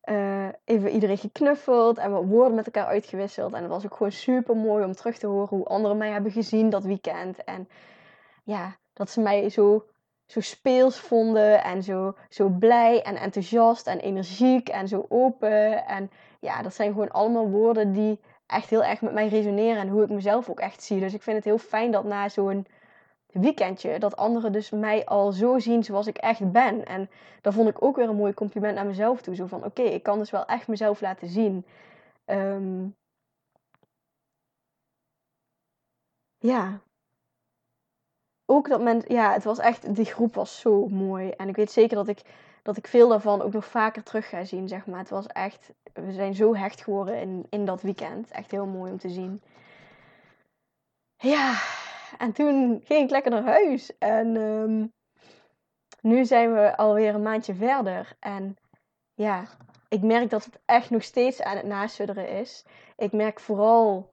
uh, even iedereen geknuffeld en wat woorden met elkaar uitgewisseld. En het was ook gewoon super mooi om terug te horen hoe anderen mij hebben gezien dat weekend. En ja, dat ze mij zo, zo speels vonden en zo, zo blij en enthousiast en energiek en zo open. En ja, dat zijn gewoon allemaal woorden die echt heel erg met mij resoneren en hoe ik mezelf ook echt zie. Dus ik vind het heel fijn dat na zo'n weekendje, dat anderen dus mij al zo zien zoals ik echt ben. En dat vond ik ook weer een mooi compliment naar mezelf toe. Zo van, oké, ik kan dus wel echt mezelf laten zien. Ehm, ja. Ook dat men, ja, het was echt, die groep was zo mooi. En ik weet zeker dat ik, dat ik veel daarvan ook nog vaker terug ga zien, zeg maar. Het was echt, we zijn zo hecht geworden in, in dat weekend. Echt heel mooi om te zien. Ja, en toen ging ik lekker naar huis. En um, nu zijn we alweer een maandje verder. En ja, ik merk dat het echt nog steeds aan het nasudderen is. Ik merk vooral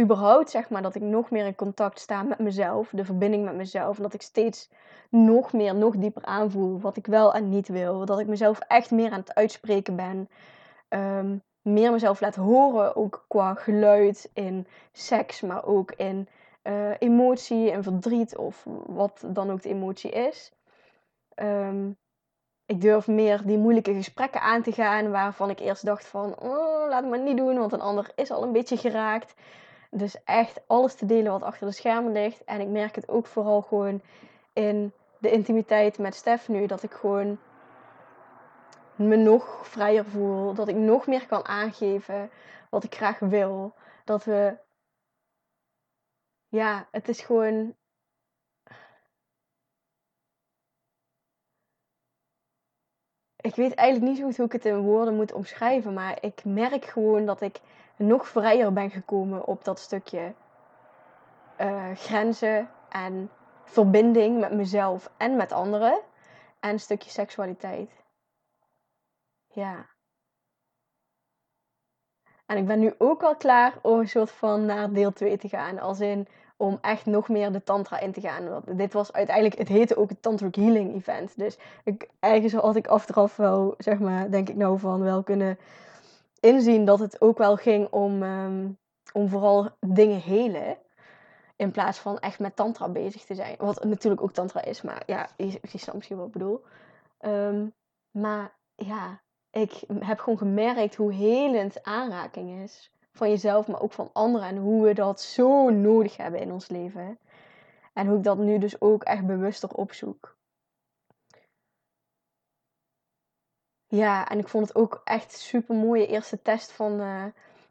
überhaupt, zeg maar, dat ik nog meer in contact sta met mezelf. De verbinding met mezelf. En dat ik steeds nog meer, nog dieper aanvoel wat ik wel en niet wil. Dat ik mezelf echt meer aan het uitspreken ben. Um, meer mezelf laat horen, ook qua geluid in seks, maar ook in uh, emotie en verdriet of wat dan ook de emotie is. Ehm, ik durf meer die moeilijke gesprekken aan te gaan waarvan ik eerst dacht van, oh, laat me niet doen, want een ander is al een beetje geraakt. Dus echt alles te delen wat achter de schermen ligt. En ik merk het ook vooral gewoon in de intimiteit met Stef nu, dat ik gewoon me nog vrijer voel, dat ik nog meer kan aangeven wat ik graag wil. Dat we ja, het is gewoon. Ik weet eigenlijk niet zo goed hoe ik het in woorden moet omschrijven, maar ik merk gewoon dat ik nog vrijer ben gekomen op dat stukje uh, grenzen en verbinding met mezelf en met anderen en een stukje seksualiteit. Ja. En ik ben nu ook wel klaar om een soort van naar deel 2 te gaan. Als in om echt nog meer de tantra in te gaan. dit was uiteindelijk, het heette ook het Tantric Healing Event. Dus ik, ergens had ik achteraf wel, zeg maar, denk ik nou van wel kunnen inzien dat het ook wel ging om, ehm, om vooral dingen helen. In plaats van echt met tantra bezig te zijn. Wat natuurlijk ook tantra is, maar ja, je, je snapt misschien wat ik bedoel. Ehm, maar ja, ik heb gewoon gemerkt hoe helend aanraking is van jezelf, maar ook van anderen. En hoe we dat zo nodig hebben in ons leven. En hoe ik dat nu dus ook echt bewuster opzoek. Ja, en ik vond het ook echt super mooie eerste test van, uh,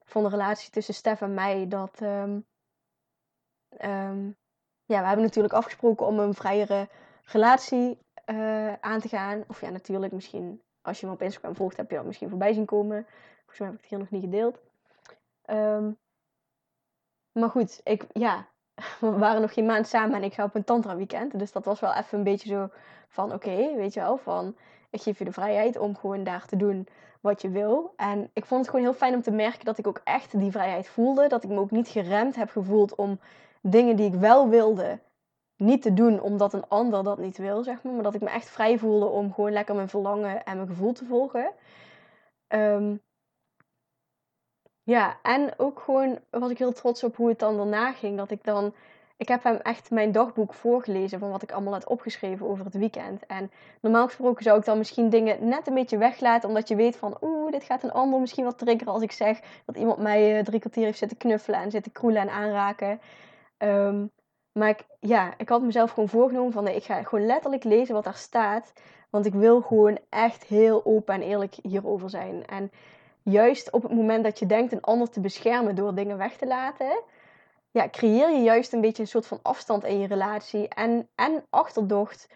van de relatie tussen Stef en mij. Dat, um, um, ja, we hebben natuurlijk afgesproken om een vrijere relatie uh, aan te gaan. Of ja, natuurlijk, misschien als je me op Instagram volgt, heb je dat misschien voorbij zien komen. Volgens mij heb ik het hier nog niet gedeeld. Um, maar goed, ik, ja, we waren nog geen maand samen en ik ga op een tantra weekend. Dus dat was wel even een beetje zo van, oké, weet je wel, van ik geef je de vrijheid om gewoon daar te doen wat je wil. En ik vond het gewoon heel fijn om te merken dat ik ook echt die vrijheid voelde. Dat ik me ook niet geremd heb gevoeld om dingen die ik wel wilde niet te doen omdat een ander dat niet wil, zeg maar. Maar dat ik me echt vrij voelde om gewoon lekker mijn verlangen en mijn gevoel te volgen. Um, ja, en ook gewoon was ik heel trots op hoe het dan daarna ging. Dat ik dan. Ik heb hem echt mijn dagboek voorgelezen van wat ik allemaal had opgeschreven over het weekend. En normaal gesproken zou ik dan misschien dingen net een beetje weglaten, omdat je weet van, oeh, dit gaat een ander misschien wat triggeren als ik zeg dat iemand mij uh, drie kwartier heeft zitten knuffelen en zitten kroelen en aanraken. Um, maar ik, ja, ik had mezelf gewoon voorgenomen van, ik ga gewoon letterlijk lezen wat daar staat. Want ik wil gewoon echt heel open en eerlijk hierover zijn. En juist op het moment dat je denkt een ander te beschermen door dingen weg te laten, ja, creëer je juist een beetje een soort van afstand in je relatie en, en achterdocht,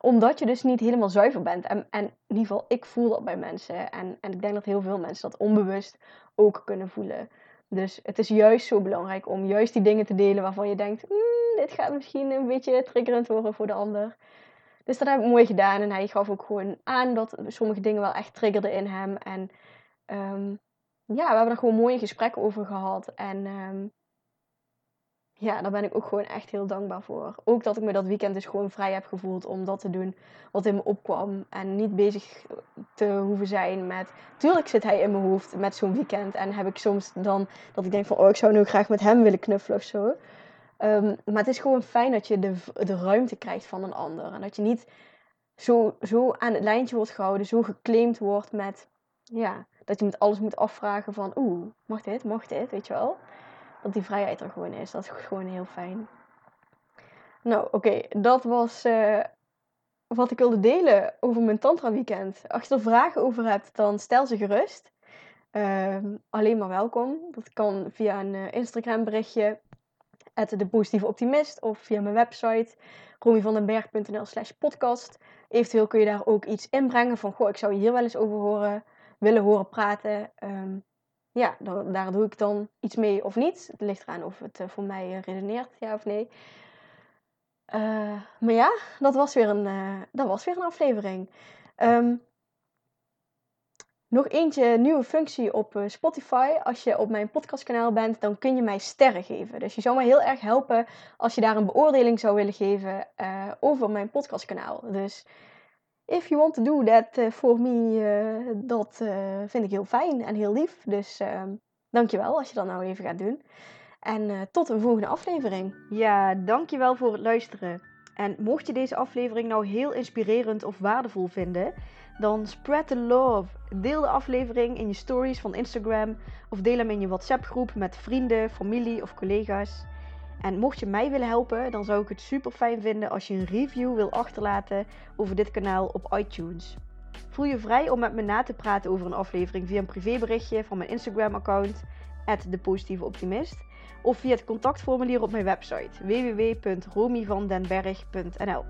omdat je dus niet helemaal zuiver bent. En, en in ieder geval, ik voel dat bij mensen en, en ik denk dat heel veel mensen dat onbewust ook kunnen voelen. Dus het is juist zo belangrijk om juist die dingen te delen waarvan je denkt, mm, dit gaat misschien een beetje triggerend worden voor de ander. Dus dat heb ik mooi gedaan en hij gaf ook gewoon aan dat sommige dingen wel echt triggerden in hem. En um, ja, we hebben er gewoon mooie gesprekken over gehad. En um, ja, daar ben ik ook gewoon echt heel dankbaar voor. Ook dat ik me dat weekend dus gewoon vrij heb gevoeld om dat te doen wat in me opkwam. En niet bezig te hoeven zijn met... Tuurlijk zit hij in mijn hoofd met zo'n weekend. En heb ik soms dan dat ik denk van... Oh, ik zou nu graag met hem willen knuffelen of zo. Ehm, maar het is gewoon fijn dat je de, de ruimte krijgt van een ander. En dat je niet zo, zo aan het lijntje wordt gehouden. Zo geclaimd wordt met... Ja, dat je met alles moet afvragen van... Oeh, mag dit? Mag dit? Weet je wel? Dat die vrijheid er gewoon is. Dat is gewoon heel fijn. Nou, oké, dat was uh, wat ik wilde delen over mijn Tantra weekend. Als je er vragen over hebt, dan stel ze gerust. Uh, alleen maar welkom. Dat kan via een uh, Instagram berichtje, de positieve optimist, of via mijn website romyvandenberg.nl slash podcast. Eventueel kun je daar ook iets inbrengen van, goh, ik zou hier wel eens over horen, willen horen praten. Um, ja, daar, daar, doe ik dan iets mee of niet. Het ligt eraan of het eh, voor mij eh, redeneert, ja of nee. Uh, maar ja, dat was weer een, dat was weer een aflevering. Um, nog eentje nieuwe functie op Spotify. Als je op mijn podcastkanaal bent, dan kun je mij sterren geven. Dus je zou mij heel erg helpen als je daar een beoordeling zou willen geven over mijn podcastkanaal. Dus if you want to do that uh, for me, uh, dat uh, vind ik heel fijn en heel lief. Dus ehm, dankjewel als je dat nou even gaat doen. En tot een volgende aflevering. Ja, dankjewel voor het luisteren. En mocht je deze aflevering nou heel inspirerend of waardevol vinden, dan spread the love. Deel de aflevering in je stories van Instagram of deel hem in je WhatsApp groep met vrienden, familie of collega's. En mocht je mij willen helpen, dan zou ik het super fijn vinden als je een review wil achterlaten over dit kanaal op iTunes. Voel je vrij om met me na te praten over een aflevering via een privéberichtje van mijn Instagram-account, @depositieveoptimist, of via het contactformulier op mijn website www.romyvandenberg.nl.